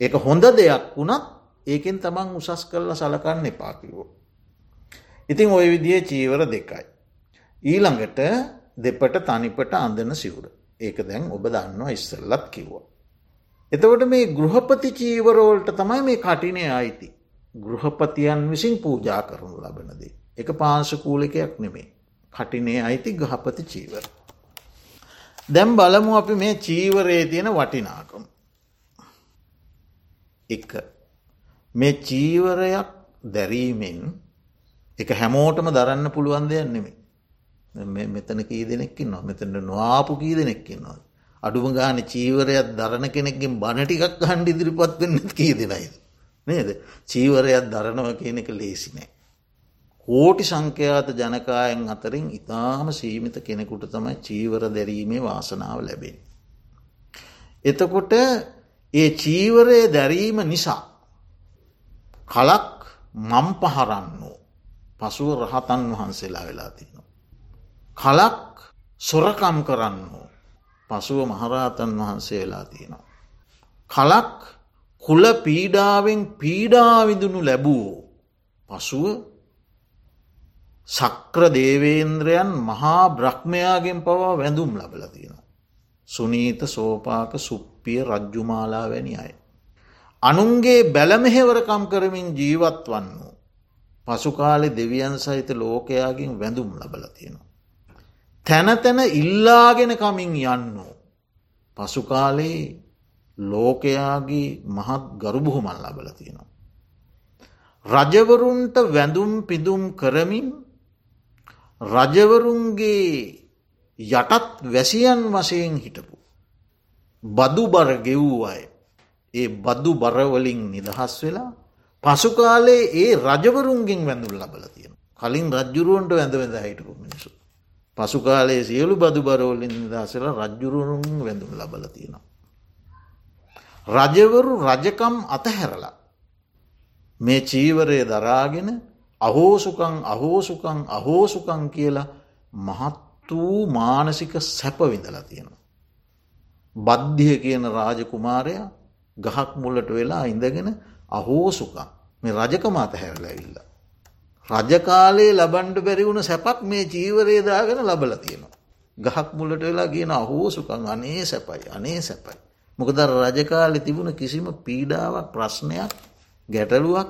ඒක හොඳ දෙයක් වුණත් ඒකෙන් තමන් උසස් කරලා සලකන්න එපාකිවෝ. ඉතින් ඔය විදිේ චීවර දෙකයි. ඊළඟට දෙපට තනිපට අඳන සිවුර. ඒක දැන් ඔබ දන්නවා ඉස්සල්ලත් කිව්වා. එතවට මේ ගෘහපති චීවරෝල්ට තමයි මේ කටිනය අයිති. ගෘහපතියන් විසින් පූජා කරනු ලබනදේ. එක පාංශකූලිකයක් නෙමේ. කටිනේ අයිති ගහපති චීවර. දැම් බලමු අපි මේ චීවරයේ තියෙන වටිනාකම්. එක මේ චීවරයක් දැරීමෙන් එක හැමෝටම දරන්න පුළුවන් දෙයක් නෙමේ. මෙතන කී දෙනෙක්කින් නො මෙතට නොආපු කී දෙනෙක්කින්නවා. අඩුම ගාන චීවරයක් දරණ කෙනෙක්ගෙන් බණටිකක් හන්ඩ ඉදිරිපත් වෙන්න කී දෙනයිද. නේද චීවරයක් දරනව කියන එක ලේසි නෑ. කෝටි සංඛ්‍යාත ජනකායන් අතරින් ඉතාම සීමිත කෙනෙකුට තමයි චීවර දැරීමේ වාසනාව ලැබෙන්. එතකොට ඒ චීවරය දැරීම නිසා කලක් මම් පහරන්න වූ පසුව රහතන් වහන්සේලා වෙලා තියෙනවා. කලක් සොරකම් කරන්න වූ පසුව මහරහතන් වහන්සේ වෙලා තියෙනවා. කලක් කුල පීඩාවෙන් පීඩාවිදුනු ලැබූ පසුව සක්‍ර දේවේන්ද්‍රයන් මහා බ්‍රහ්මයාගෙන් පවා වැඳුම් ලබල තියෙන. සුනීත සෝපාක සුප්පිය රජ්ජුමාලා වැනි අය. අනුන්ගේ බැලමෙහෙවරකම් කරමින් ජීවත් වන්න වූ. පසුකාලෙ දෙවියන් සහිත ලෝකයාගෙන් වැඳුම් ලබල තියෙනවා. තැන තැන ඉල්ලාගෙන කමින් යන්නෝ. පසුකාලේ ලෝකයාගේ මහත් ගරුබුහුමන් ලබල තියෙනවා. රජවරුන්ට වැඳුම් පිදුම් කරමින් රජවරුන්ගේ යටත් වැසියන් වසයෙන් හිටපු. බදු බර ගෙවූ අය ඒ බදු බරවලින් නිදහස් වෙලා පසුකාලේ ඒ රජවරුන්ගෙන් වැඳුල් ලබල තියෙන. කලින් රජ්ජුරුවන්ට වැඳ වැඳ හිටපු මිනිසු. පසුකාලයේ සියලු බදු බරෝලින් නිදහසල රජ්ජුරුරුන් වැඳුම් ලබල තියෙනවා. රජවරු රජකම් අතහැරලා. මේ චීවරය දරාගෙන අහෝසුකං අහෝසුකං අහෝසුකං කියලා මහත් වූ මානසික සැපවිඳලා තියෙනවා. බද්ධිය කියන රාජකුමාරයා ගහක් මුල්ලට වෙලා ඉඳගෙන අහෝසුකම් මේ රජකම අතහැරල ඇවිල්ල. රජකාලයේ ලබන්ඩ බැරිවුණ සැපක් මේ ජීවරේදාගෙන ලබල තියෙනවා. ගහක් මුල්ලට වෙලා කියන අහෝසුකං අනේ සැපයි අනේ සැපයි. මොකද රජකාලෙ තිබුණ කිසිම පීඩාවක් ප්‍රශ්නයක් ගැටලුවක්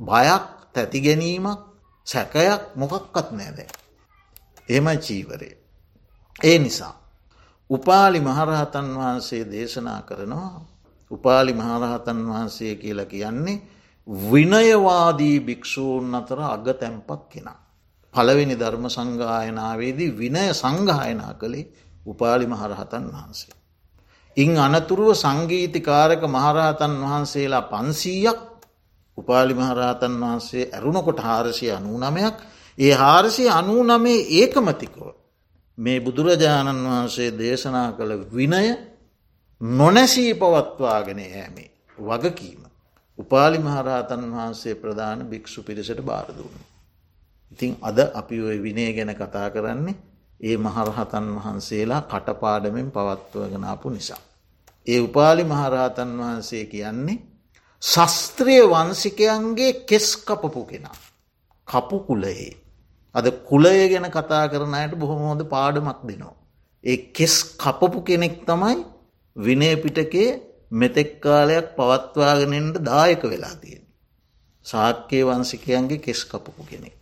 බයක් තැති ගැනීමක් සැකයක් මොකක්කත් නෑදෑ. එම චීවරය. ඒ නිසා. උපාලි මහරහතන් වහන්සේ දේශනා කරනවා උපාලි මහරහතන් වහන්සේ කියලා කියන්නේ විනයවාදී භික්‍ෂූන් අතර අග තැම්පක් කෙනා. පළවෙනි ධර්ම සංගායනාවේදී විනය සංගායනා කළේ උපාලි මහරහතන් වහන්සේ. ඉන් අනතුරුව සංගීතිකාරක මහරහතන් වහන්සේලා පන්සීයක් උපාලි මහරහතන් වහන්සේ ඇරුණකොට හාරසිය අනූ නමයක් ඒ හාරසි අනූ නමේ ඒකමතිකව මේ බුදුරජාණන් වහන්සේ දේශනා කළ විනය නොනැසී පවත්වාගෙන යෑමේ වගකීම. උපාලි මහරහතන් වහන්සේ ප්‍රධාන භික්‍ෂු පිරිසට බාරදුන්න. ඉතිං අද අපි ඔය විනය ගැන කතා කරන්නේ ඒ මහරහතන් වහන්සේලා කටපාඩමෙන් පවත්වගෙනාපු නිසා. ඒ උපාලි මහරහතන් වහන්සේ කියන්නේ ශස්ත්‍රිය වන්සිකයන්ගේ කෙස් කපපු කෙනා. කපු කුලයේ. අද කුලය ගැන කතා කරන අයට බොහොම හොඳ පාඩමක් දෙනවා. ඒ කෙස් කපපු කෙනෙක් තමයි විනය පිටකේ මෙතෙක් කාලයක් පවත්වාගෙනෙන්ට දායක වෙලා තියෙන. සාක්‍යය වන්සිකයන්ගේ කෙස් කපපු කෙනෙක්.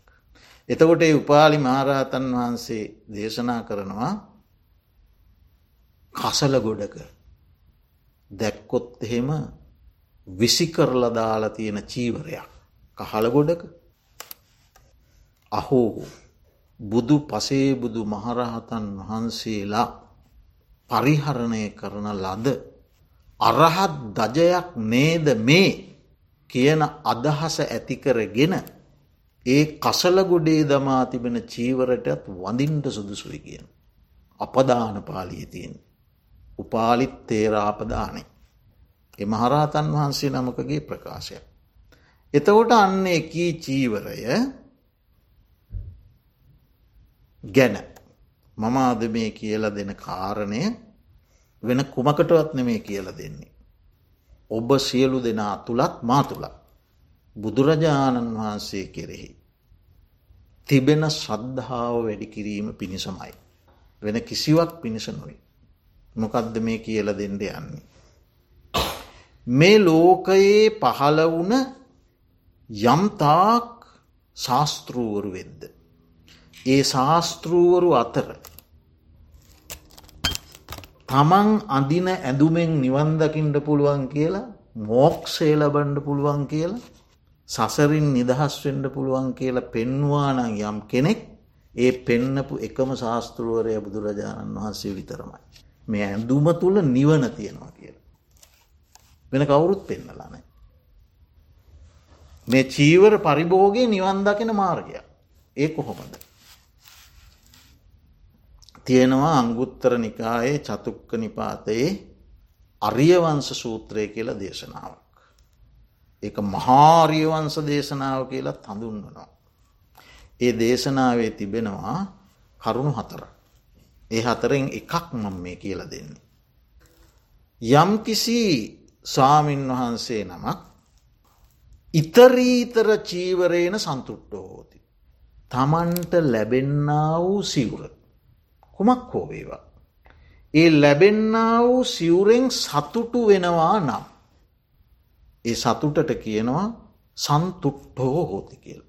එතකොට ඒ උපාලි මහරහතන් වහන්සේ දේශනා කරනවා කසල ගොඩක දැක්කොත් එහෙම විසිකරල දාලා තියෙන චීවරයක් කහල ගොඩක අහෝ බුදු පසේබුදු මහරහතන් වහන්සේලා පරිහරණය කරන ලද අරහත් දජයක් නේද මේ කියන අදහස ඇතිකරගෙන ඒ කසලගොඩේ දමා තිබෙන චීවරටත් වඳින්ට සුදුසුයි කියන. අපදාන පාලියතියෙන්. උපාලිත් තේරාපදානේ. එ මහරහතන් වහන්සේ නමකගේ ප්‍රකාශය. එතකොට අන්න එකී චීවරය ගැන මම අද මේ කියල දෙන කාරණය වෙන කුමකටවත් නෙමේ කියල දෙන්නේ. ඔබ සියලු දෙනා තුළත් මා තුළත් බුදුරජාණන් වහන්සේ කෙරෙහි. තිබෙන ශ්‍රද්ධාව වැඩි කිරීම පිණිසමයි. වෙන කිසිවක් පිණිස නොයි. මොකක්ද මේ කියල දෙෙන්ඩ යන්නේ. මේ ලෝකයේ පහළ වුණ යම්තාක් ශාස්තෘුවරු වෙද්ද. ඒ ශාස්තෘුවරු අතර තමන් අඳින ඇඳුමෙන් නිවන්දකින්ට පුළුවන් කියලා මෝක්ෂේ ලබන්ඩ පුළුවන් කියලා සසරින් නිදහස් වෙන්ඩ පුළුවන් කියලා පෙන්වානං යම් කෙනෙක් ඒ පෙන්නපු එකම ශාස්තෘුවරය බුදුරජාණන් වහන්සේ විතරමයි. මේ ඇඳුම තුළ නිවන තියෙනවා කියල. වෙන කවුරුත් පෙන්නලානෑ. මේ චීවර පරිභෝගය නිවන්දකින මාර්ගය ඒ කොහොමද. තියෙනවා අංගුත්තර නිකායේ චතුක්ක නිපාතයේ අරියවංශ සූත්‍රය කියලා දේශනාවක්. එක මහාරියවංශ දේශනාව කියලා හඳුන්වනවා. ඒ දේශනාවේ තිබෙනවා කරුණු හතර. ඒ හතරෙන් එකක් මම මේ කියල දෙන්නේ. යම්කිසි ස්වාමින් වහන්සේ නමක් ඉතරීතර චීවරේන සන්තුට්ටෝ හෝති. තමන්ට ලැබෙන්න වූ සිවුර. කුමක් හෝවේවා. ඒ ලැබෙන්න වූ සිවුරෙන් සතුටු වෙනවා නම්. ඒ සතුටට කියනවා සන්තුට්ටෝ හෝති කියල්.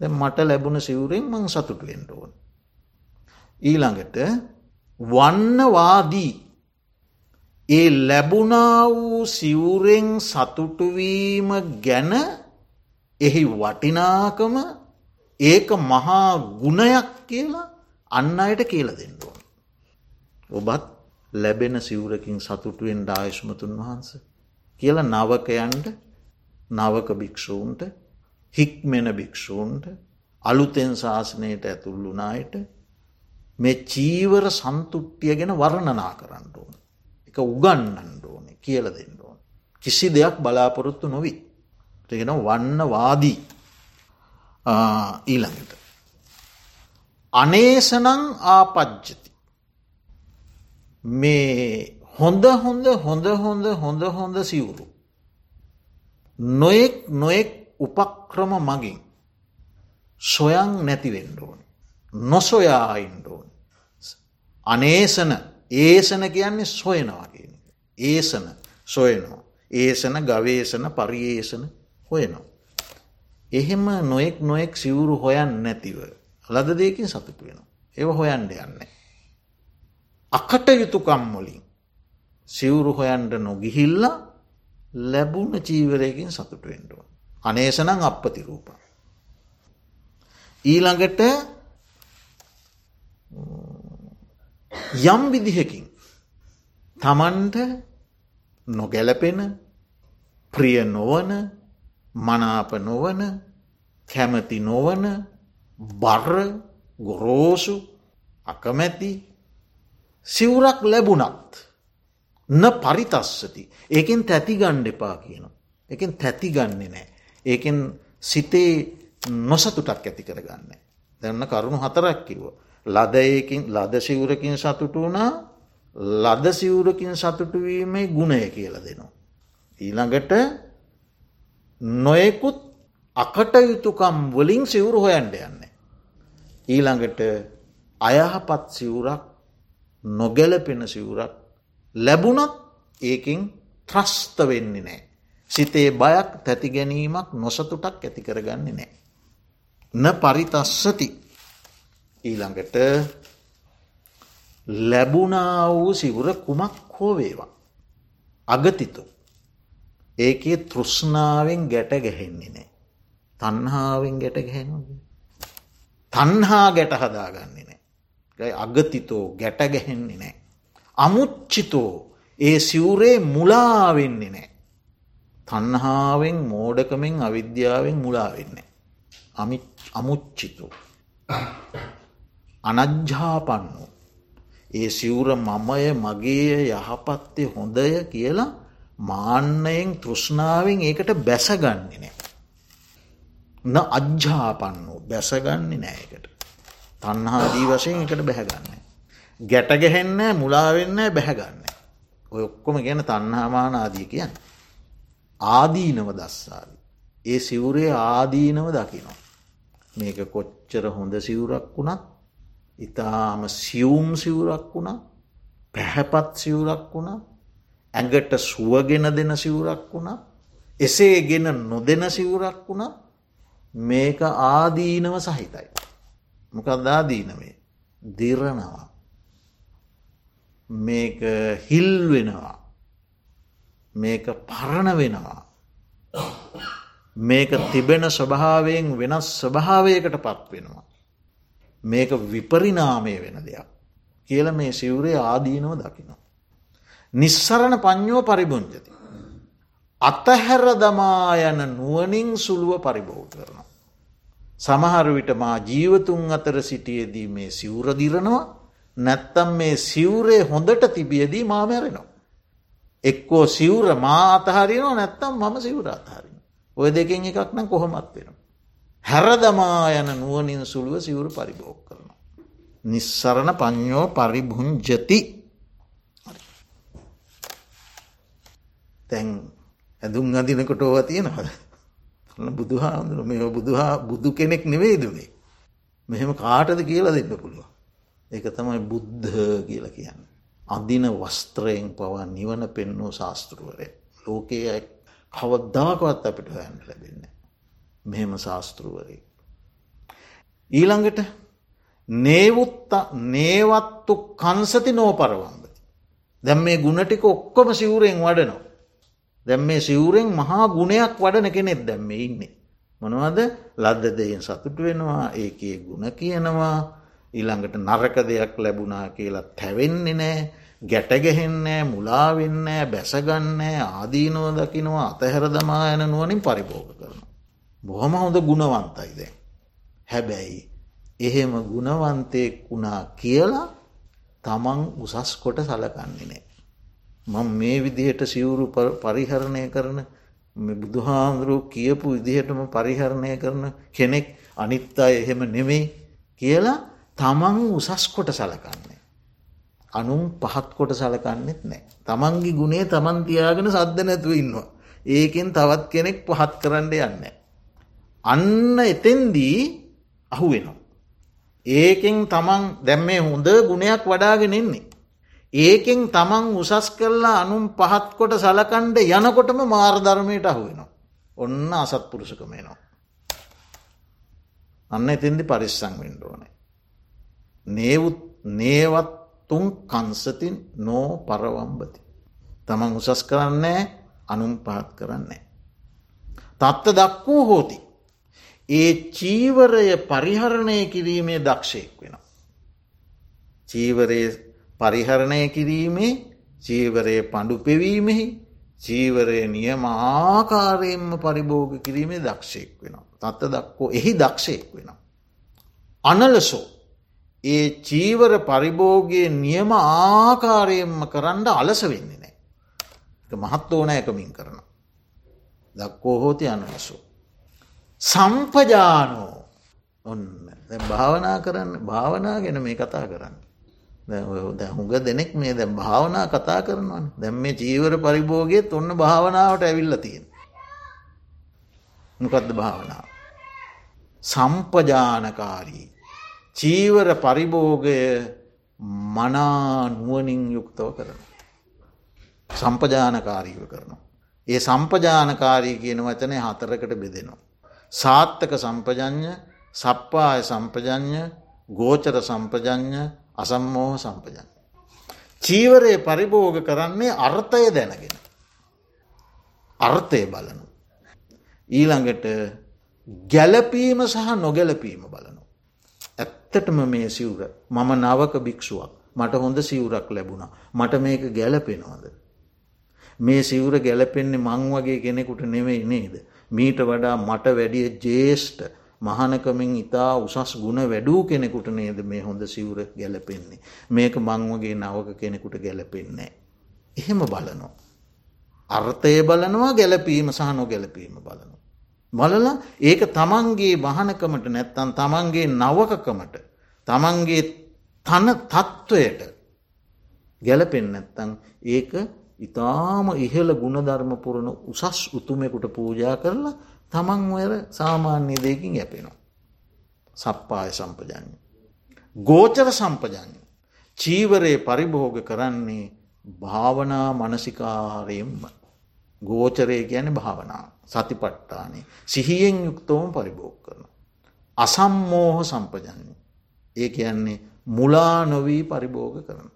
දැ මට ලැබුණ සිවුරෙන් මං සතුටු වෙන්ටෝන්. ඊළඟට වන්නවාදී ඒ ලැබුණා වූ සිවුරෙන් සතුටුවීම ගැන එහි වටිනාකම ඒක මහා ගුණයක් කියලා අන්න අයට කියල දෙන්නඩුවන්. ඔබත් ලැබෙන සිවුරකින් සතුටුවෙන් ඩායශ්මතුන් වහන්ස. කියල නවකයන්ට නවක භික්‍ෂූන්ට හික්මෙන භික්‍ෂූන්ට අලුතෙන් ශාසනයට ඇතුල්ලුනායට මේ චීවර සන්තුට්ටිය ගැන වර්ණනා කරන්න ඕන. එක උගන්නන්න ඕන කියල දෙන්න ඕන. කිසි දෙයක් බලාපොරොත්තු නොවී. තිගෙන වන්න වාදී ඊළඟට. අනේසනං ආපජ්ජති. මේ හොඳ හොඳ හොඳ හොඳ හොඳ හොඳ සිවුරු. නොයෙක් නොයෙක් උපක්‍රම මගින් සොයන් නැතිවෙන්න ඕන. නොසොයා ඉන්ඩෝන්. අනේසන ඒසන කියන්නේ සොයනවා කියන. ඒසන සොයනවා. ඒසන ගවේසන පරියේෂන හොයනවා. එහෙම නොයෙක් නොයෙක් සිවුරු හොයන් නැතිව ලද දෙකින් සතුට වෙන. ඒව හොයන්ඩ යන්නේ. අකට යුතුකම්මොලින් සිවුරු හොයන්ට නොගිහිල්ල ලැබුණ චීවරයකින් සතුට වෙන්ඩුව. අනේසනං අපපතිරූප. ඊළඟට යම් විදිහකින් තමන්ට නොගැලපෙන ප්‍රිය නොවන මනාප නොවන කැමති නොවන බර්ර ගොරෝසු අකමැති සිවුරක් ලැබුණත් න පරිතස්සති ඒකෙන් තැති ගණ්ඩ එපා කියන. එකෙන් තැති ගන්නේ නෑ. ඒකෙන් සිතේ නොසතුටක් ඇති කරගන්න. දැන්න කරුණු හතරක් කිව්ව. ලදයකින් ලද සිවුරකින් සතුටු වුණා ලද සිවුරකින් සතුටුවීමේ ගුණය කියල දෙනවා. ඊළඟට නොයෙකුත් අකටයුතුකම් වලින් සිවුරු හොයන්ට යන්න. ඊළඟට අයහපත් සිවුරක් නොගැලපෙන සිවුරක් ලැබුණත් ඒකින් ත්‍රස්ත වෙන්නේ නෑ. සිතේ බයක් තැති ගැනීමක් නොසතුටක් ඇති කරගන්නේ නෑ. න පරිතස්සති ඊළඟට ලැබුණා වූ සිවුර කුමක් හෝ වේවා. අගතිතු. ඒකේ තෘෂ්ණාවෙන් ගැට ගැහෙන්නේ නෑ. තන්හාාවෙන් ගැට ගැහෙනගේ. තන්හා ගැට හදාගන්නේ නෑ. අගතිතෝ ගැට ගැහෙන්නේ නෑ. අමුච්චිතෝ ඒ සිවුරේ මුලාවෙන්නේ නෑ. තන්හාාවෙන් මෝඩකමෙන් අවිද්‍යාවෙන් මුලාවෙන්නේ. අමුච්චිතු. අනජ්ජාපන්නු. ඒ සිවුර මමය මගේ යහපත්තේ හොඳය කියලා මාන්නයෙන් තෘෂ්ණාවෙන් ඒකට බැසගන්නේ නෑ. න අජ්ජාපන්නු බැසගන්නේ නෑකට. තන්හාදී වශයෙන් එකට බැහැගන්න. ගැටගැහෙන්න මුලාවෙන්න බැහැගන්න. ඔය ඔක්කොම ගැන තන්හාමානාදී කියන්න. ආදීනව දස්සාවි. ඒ සිවුරේ ආදීනව දකිනවා. මේක කොච්චර හොඳ සිවුරක් වුණත් ඉතාම සියුම් සිවුරක් වුණා පැහැපත් සිවුරක් වුණා ඇඟට සුවගෙන දෙන සිවුරක් වුණා එසේ ගෙන නොදෙන සිවුරක් වුණා මේක ආදීනව සහිතයි. මොකද ආදීනවේ දිරනවා. මේක හිල් වෙනවා. මේක පරණ වෙනවා. මේක තිබෙන ස්වභාවයෙන් වෙනස් ස්වභාවයකට පත් වෙනවා. මේක විපරිනාමය වෙන දෙයක්. කියල මේ සිවුරේ ආදීනව දකිනවා. නිස්සරණ පඥ්ඥෝ පරිබුංජති. අතහැර දමා යන නුවනින් සුළුව පරිභෝග කරනවා. සමහර විට මා ජීවතුන් අතර සිටියදී මේ සිවුරදිරනවා නැත්තම් මේ සිවුරේ හොඳට තිබියදී මාමැරෙනවා. එක්කෝ සිවුර මා අතහරිනවා නැත්තම් මම සිවුර අතහරින. ඔය දෙකින් එකක් නම් කොහොමත් වෙනවා. හැරදමා යන නුවනින් සුළුව සිවුරු පරිභෝග කරනවා. නිස්සරණ පඥ්ඥෝ පරිභුංජති තැන් ඇඳුම් අදිනකොට ඕව තියෙනවද. බුදුහාමුදුර මේ බුදුහා බුදු කෙනෙක් නෙවෙයි දුනේ. මෙහෙම කාටද කියලා දෙන්න පුළුව. ඒක තමයි බුද්ධ කියල කියන්න. අදින වස්ත්‍රයෙන් පවා නිවන පෙන්නෝ ශාස්තෘවරය. ලෝකයේ කවද්දාකවත් අපිට හොයන්න ලැබෙන්නේ. මෙහෙම ශාස්තෘවරය. ඊළඟට නේවුත්ත නේවත්තු කන්සති නෝපරවම්බති. දැම් මේ ගුණටික ඔක්කොම සිවුරෙන් වඩනවා. දැම් මේ සිවුරෙන් මහා ගුණයක් වඩන කෙනෙක් දැම්ම ඉන්නේ. මොනවද ලද්ද දෙයෙන් සතුට වෙනවා ඒකේ ගුණ කියනවා ඊළඟට නරක දෙයක් ලැබුණා කියලා තැවෙන්නේ නෑ ගැටගැහෙන්නෑ මුලාවෙන්නෑ බැසගන්නෑ ආදීනෝ දකිනවා අතහැර දමා යන නුවනින් පරිභෝග කරන. බොහොම හොඳ ගුණවන්තයිද. හැබැයි එහෙම ගුණවන්තයෙක් වුණා කියලා තමන් උසස් කොට සලකන්නේනේ. මං මේ විදිහට සිවුරු පරිහරණය කරන බුදුහාන්දුරුව කියපු විදිහටම පරිහරණය කරන කෙනෙක් අනිත්තා එහෙම නෙමෙයි කියලා තමන් උසස් කොට සලකන්නේ. අනුම් පහත් කොට සලකන්නෙත් නෑ. තමන්ගේ ගුණේ තමන් තියාගෙන සද්ධ නැතුව ඉන්නවා. ඒකෙන් තවත් කෙනෙක් පහත් කරන්න යන්න. අන්න එතෙන්දී අහු වෙනවා. ඒකෙන් තමන් දැම් මේ හොඳ ගුණයක් වඩාගෙන එන්නේ. ඒකෙන් තමන් උසස් කරලා අනුම් පහත් කොට සලකණ්ඩ යනකොටම මාර්ධර්මයට අහු වෙනවා. ඔන්න අසත් පුරුෂකමේනවා. අන්න එතින්දි පරිස්සං වෙන්ඩෝනේ. නේවත් නේවත්තුන් කන්සතින් නෝ පරවම්බති. තමන් උසස් කරන්නේ අනුම් පහත් කරන්නේ. තත්ත දක්වූ හෝති. ඒ චීවරය පරිහරණය කිරීමේ දක්ෂයෙක් වෙන. චීවරය පරිහරණය කිරීමේ චීවරය පඩු පෙවීමෙහි චීවරය නියම ආකාරයෙන්ම පරිභෝග කිරීමේ දක්ෂයෙක් වෙන. තත්ත දක්කෝ එහි දක්ෂයෙක් වෙන. අනලසෝ ඒ චීවර පරිභෝගයේ නියම ආකාරයෙන්ම කරන්න අලස වෙන්නේ නෑ. මහත් ඕනෑකමින් කරන. දක්කෝ හෝති අනලසෝ. සම්පජානෝ ඔන්න භාවනා කරන්න භාවනා ගැන මේ කතා කරන්න. හුඟ දෙනෙක් මේ දැ භාවනා කතා කරනවන් දැම් මේ ජීවර පරිභෝගයත් ඔන්න භාවනාවට ඇවිල්ල තියෙන. මොකක්ද භාවනාව. සම්පජානකාරී. චීවර පරිභෝගය මනා නුවනින් යුක්තව කරන. සම්පජානකාරීව කරනවා. ඒ සම්පජානකාරී කියන වචනය හතරකට බෙදෙනවා. සාත්තක සම්පජඥ සප්පාය සම්පජඥ ගෝචර සම්පජඥ අසම්මෝහ සම්පජන්න. චීවරය පරිභෝග කරන්නේ අර්ථය දැනගෙන. අර්ථය බලනු. ඊළඟට ගැලපීම සහ නොගැලපීම බලනු. ඇත්තටම මේ සිවුර මම නවක භික්ෂුවක් මට හොඳ සිවුරක් ලැබුණා මට මේක ගැලපෙනවාද. මේ සිවුර ගැලපෙන්නේ මං වගේ කෙනෙකුට නෙවෙයි නේද. මීට වඩා මට වැඩිය ජේෂ්ට මහනකමින් ඉතා උසස් ගුණ වැඩූ කෙනෙකුට නේද මේ හොඳ සිවුර ගැලපෙන්නේ. මේක මංවගේ නවක කෙනෙකුට ගැලපෙන්නේ. එහෙම බලනෝ. අර්ථය බලනවා ගැලපීම සහ නො ගැලපීම බලනු. බලල ඒක තමන්ගේ මහනකමට නැත්තන් තමන්ගේ නවකකමට තමන්ගේ තන තත්ත්වයට ගැලපෙන් නැත්තං ඒක ඉතාම ඉහළ ගුණධර්ම පුරණ උසස් උතුමෙකුට පූජා කරලා තමන් ඔයර සාමාන්‍ය දෙකින් යැපෙනවා. සප්පාය සම්පජඥ. ගෝචර සම්පජඥ. චීවරයේ පරිභෝග කරන්නේ භාවනා මනසිකාරයෙන්ම. ගෝචරය ගැන භාවනා සතිපට්ටානේ සිහියෙන් යුක්තවම පරිභෝග කරන. අසම්මෝහ සම්පජන්නේ. ඒ කියන්නේ මුලා නොවී පරිභෝග කරන.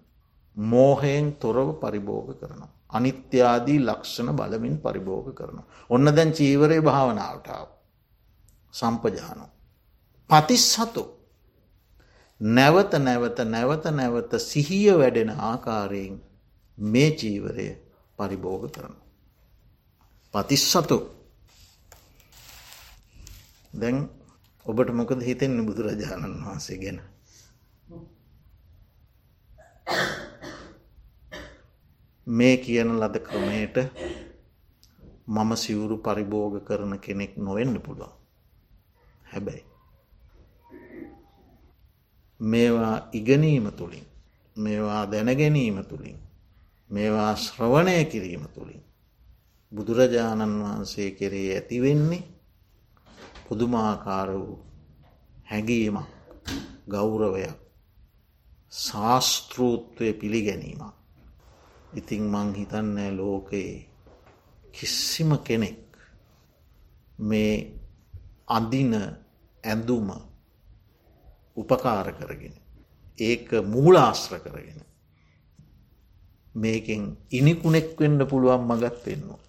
මෝහයෙන් තොරව පරිභෝග කරනවා. අනිත්‍යාදී ලක්ෂණ බලමින් පරිභෝග කරනවා. ඔන්න දැන් චීවරය භාවනාවටාව. සම්පජානෝ. පතිස්සතු නැවත නැවත නැවත නැවත සිහිය වැඩෙන ආකාරයෙන් මේ චීවරය පරිභෝග කරන. පතිස්සතු දැන් ඔබට මොකද හිතෙන්නේ බුදුරජාණන් වහන්සේ ගැන. මේ කියන ලද ක්‍රමයට මම සිවුරු පරිභෝග කරන කෙනෙක් නොවෙන්න පුළුවන්. හැබැයි. මේවා ඉගනීම තුළින් මේවා දැනගැනීම තුළින් මේවා ශ්‍රවණය කිරීම තුළින් බුදුරජාණන් වහන්සේ කෙරේ ඇතිවෙන්නේ පුදුමාකාර වූ හැඟීමක් ගෞරවයක් ශාස්තෘත්වය පිළිගැනීමක් ඉතිං මං හිතන්නෑ ලෝකයේ කිසිම කෙනෙක් මේ අඳින ඇඳුම උපකාර කරගෙන ඒක මූලාශ්‍ර කරගෙන මේකෙන් ඉනිකුණෙක් වෙන්න පුළුවන් මගත් පෙන්නවා.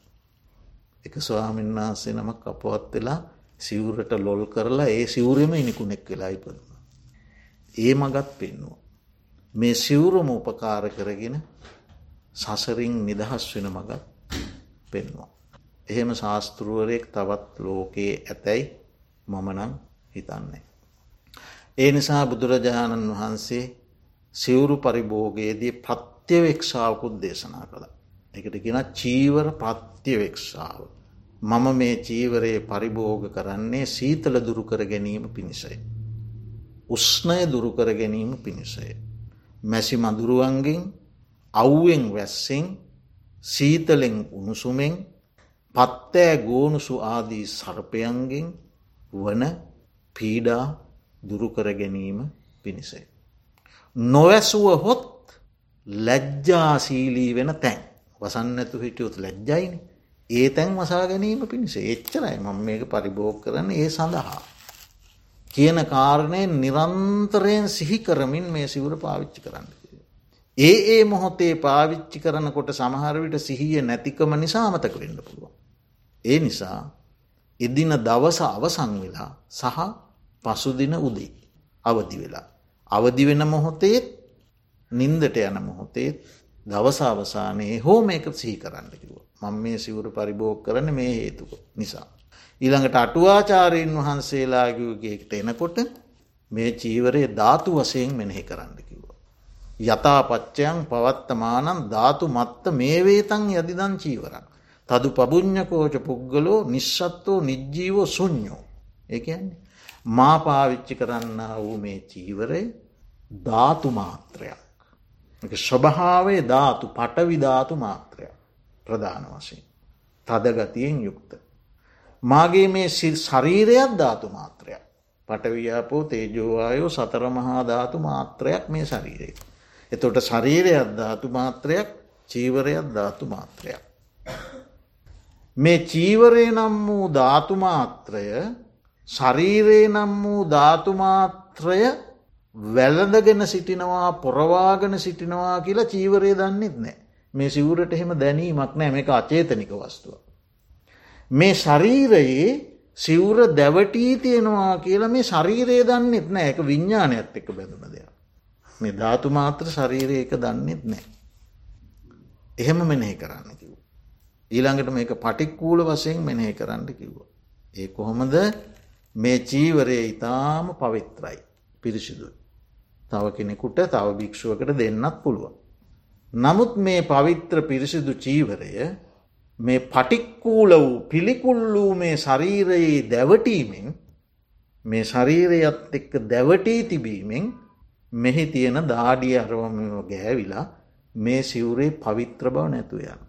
එක ස්වාමීන් වහන්සේ නමක් අපවත් වෙලා සිවුරට ලොල් කරලා ඒ සිවුරෙම ඉනිකුණෙක් වෙලා ඉපදම. ඒ මගත් පෙන්නවා. මේ සිවුරම උපකාර කරගෙන සසරින් නිදහස් වෙන මගත් පෙන්වා. එහෙම ශාස්තෘුවරයෙක් තවත් ලෝකයේ ඇතැයි මමනං හිතන්නේ. ඒ නිසා බුදුරජාණන් වහන්සේ සිවුරු පරිභෝගයේදී ප්‍රත්‍යවෙක්ෂාවකුත් දේශනා කළ. එකට ගෙන චීවර ප්‍රත්‍යවෙක්ෂාව. මම මේ චීවරයේ පරිභෝග කරන්නේ සීතල දුරුකර ගැනීම පිණිසයි. උස්්නය දුරුකර ගැනීම පිණිසය. මැසි මදුරුවන්ගෙන් අව්ුවෙන් වැස්සෙන් සීතලෙන් උණුසුමෙන් පත්තෑ ගෝනුසු ආදී සර්පයන්ගෙන් වන පීඩා දුරුකර ගැනීම පිණිසයි. නොවැසුව හොත් ලැජ්ජාසීලී වෙන තැන් වසන්නඇතු හිටියොත් ලැජ්ජයින ඒ තැන් වසා ගැනීම පිණිස එච්චරයි මම මේක පරිභෝග කරන ඒ සඳහා. කියන කාරණය නිරන්තරයෙන් සිහි කරමින් මේ සිවුර පාවිච්චි කරන්න. ඒ ඒ මොහොතේ පාවිච්චි කරනකොට සමහරවිට සිහිය නැතිකම නිසා අමතක වෙන්න පුළුවන්. ඒ නිසා එදින දවස අවසං වෙලා සහ පසුදින උදේ අවදි වෙලා. අවදි වෙන මොහොතේත් නින්දට යන මොහොතේත් දවස අවසානයේ හෝ මේක සිහි කරන්න කිව. මං මේ සිවුරු පරිභෝග කරන මේ හේතුක නිසා. ඊළඟට අටුවාචාරයෙන් වහන්සේලාගේකට එනකොට මේ චීවරය ධාතු වසයෙන් මෙනෙහි කරන්න කිව. යථපච්චයන් පවත්තමානන් ධාතු මත්ත මේ වේතන් යදිදන් චීවරන්. තදු පබුං්ඥකෝච පුද්ගලෝ නිශ්ෂත්තෝ නිජ්ජීවෝ සුඥෝ. ඒන්නේ මා පාවිච්චි කරන්න වූ මේ චීවරය ධාතු මාත්‍රයක්. ස්වභාවේ ධාතු පටවිධාතු මාත්‍රයක් ප්‍රධාන වශයෙන්. තදගතියෙන් යුක්ත. මාගේ මේ ශරීරයක් ධාතු මාත්‍රයක්. පටවියාපෝ තේජෝවායෝ සතර මහා ධාතු මාත්‍රයක් මේ ශරීරයේ. එතොට ශරීරයක් ධාතු මාත්‍රයක් චීවරයක් ධාතු මාත්‍රයක්. මේ චීවරය නම් වූ ධාතුමාත්‍රය ශරීරයේ නම් වූ ධාතුමාත්‍රය වැළඳගෙන සිටිනවා පොරවාගෙන සිටිනවා කියලා චීවරය දන්නෙත් නෑ. මේ සිවුරට එහෙම දැනීමක් නෑ මේ අචේතනික වස්තුව. මේ ශරීරයේ සිවුර දැවටී තියෙනවා කියලා මේ ශරීරයේ දන්නෙත් නෑ එක විඤ්ඥානයත් එක බැඳුන දෙයක්. මේ ධාතුමාත්‍ර ශරීරය එක දන්නෙත් නෑ. එහෙම මෙනෙහි කරන්න කිව්. ඊළඟට මේක පටික්කූල වසයෙන් මෙනෙහි කරන්න කිව්ව. ඒ කොහොමද මේ චීවරය ඉතාම පවිත්‍රයි පිරිසිදුයි. තව කෙනෙකුට තව භික්ෂුවකට දෙන්නත් පුළුවන්. නමුත් මේ පවිත්‍ර පිරිසිදු චීවරය මේ පටික්කූල වූ පිළිකුල් වූ මේ ශරීරයේ දැවටීමෙන් මේ ශරීරයත් එක්ක දැවටී තිබීමෙන් මෙහි තියෙන දාඩිය අරවම ගෑවිලා මේ සිවුරේ පවිත්‍ර බව නැතුයන්.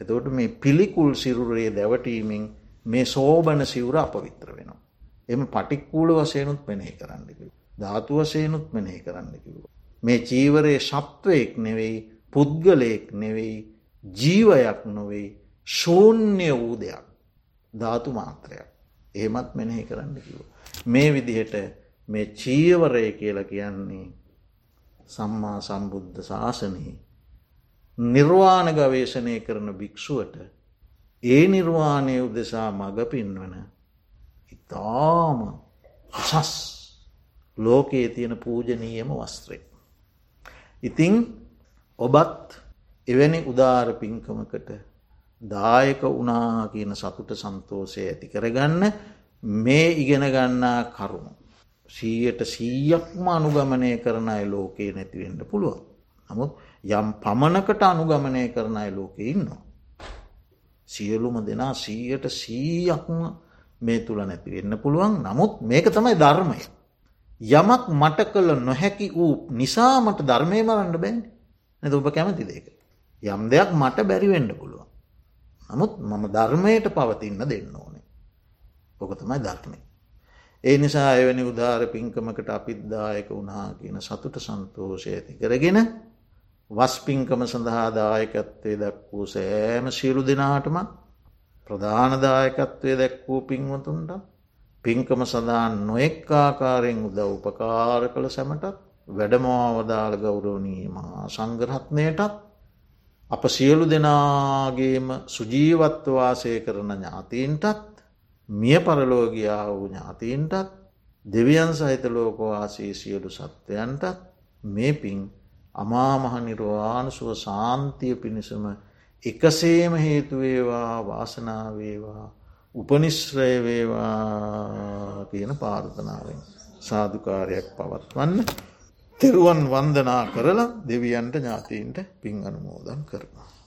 එතකොට මේ පිළිකුල් සිරුරේ දැවටීමෙන් මේ සෝබන සිවුර අපවිත්‍ර වෙනවා. එම පටික්කූල වසයනුත් මෙනෙහි කරන්නකිව. ධාතු වසයනුත් මෙනෙහි කරන්නකිව. මේ චීවරයේ ශප්ත්වයෙක් නෙවෙයි පුද්ගලයෙක් නෙවෙයි ජීවයක් නොවෙයි ශූන්‍ය වූ දෙයක් ධාතු මාත්‍රයක් එහෙමත් මෙනෙහි කරන්න කිව. මේ විදිහට මේ චීවරය කියල කියන්නේ සම්මා සම්බුද්ධ ශාසනයේ නිර්වාණ ගවේශණය කරන භික්‍ෂුවට ඒ නිර්වාණය උදෙසා මඟ පින්වන ඉතාම උසස් ලෝකයේ තියෙන පූජනීයම වස්ත්‍රය. ඉතිං ඔබත් එවැනි උදාර පින්කමකට දායක වනා කියන සතුට සන්තෝසය ඇති කරගන්න මේ ඉගෙන ගන්නා කරුණු. සීයට සීයක්ම අනුගමනය කරන අය ලෝකයේ නැතිවෙන්න පුළුවන්. නමුත් යම් පමණකට අනුගමනය කරන අය ලෝකෙ ඉන්නවා. සියලුම දෙනා සීයට සීයක්ම මේ තුළ නැති වෙන්න පුළුවන් නමුත් මේක තමයි ධර්මය. යමක් මට කළ නොහැකි වූ නිසාමට ධර්මය මරන්න බැන් නැත ඔබ කැමති දෙක. යම් දෙයක් මට බැරිවෙන්න පුළුවන්. නමුත් මම ධර්මයට පවතින්න දෙන්න ඕනේ. ඕක තමයි ධර්මය. ඒ නිසා එවැනි උදාර පින්කමකට අපිද්දායක වුණා කියන සතුට සන්තෝෂය ඇති කරගෙන වස්පිංකම සඳහාදායකත්වය දැක්වූ සෑම සියලු දෙනාටම ප්‍රධානදායකත්වය දැක්වූ පින්වතුන්ට පින්කම සඳහන් නොෙක් ආකාරයෙන් උද උපකාර කළ සැමටත් වැඩමවාවදාළ ගෞරවනීම සංගරහත්නයටත් අප සියලු දෙනාගේම සුජීවත්වවාසය කරන ඥාතීන්ටත් මිය පරලෝගයා වූ ඥාතීන්ටත් දෙවියන් සහිත ලෝකවාසී සියලු සත්වයන්ටත් මේ පින් අමාමහනිර්වාණසුව සාන්තිය පිණිසම එකසේම හේතුවේවා වාසනාවේවා උපනිශ්‍රය වේවා කියන පාර්ථනාවෙන් සාධකාරයක් පවත්වන්න තෙරුවන් වන්දනා කරලා දෙවියන්ට ඥාතීන්ට පින් අනුමෝදන් කරනවා.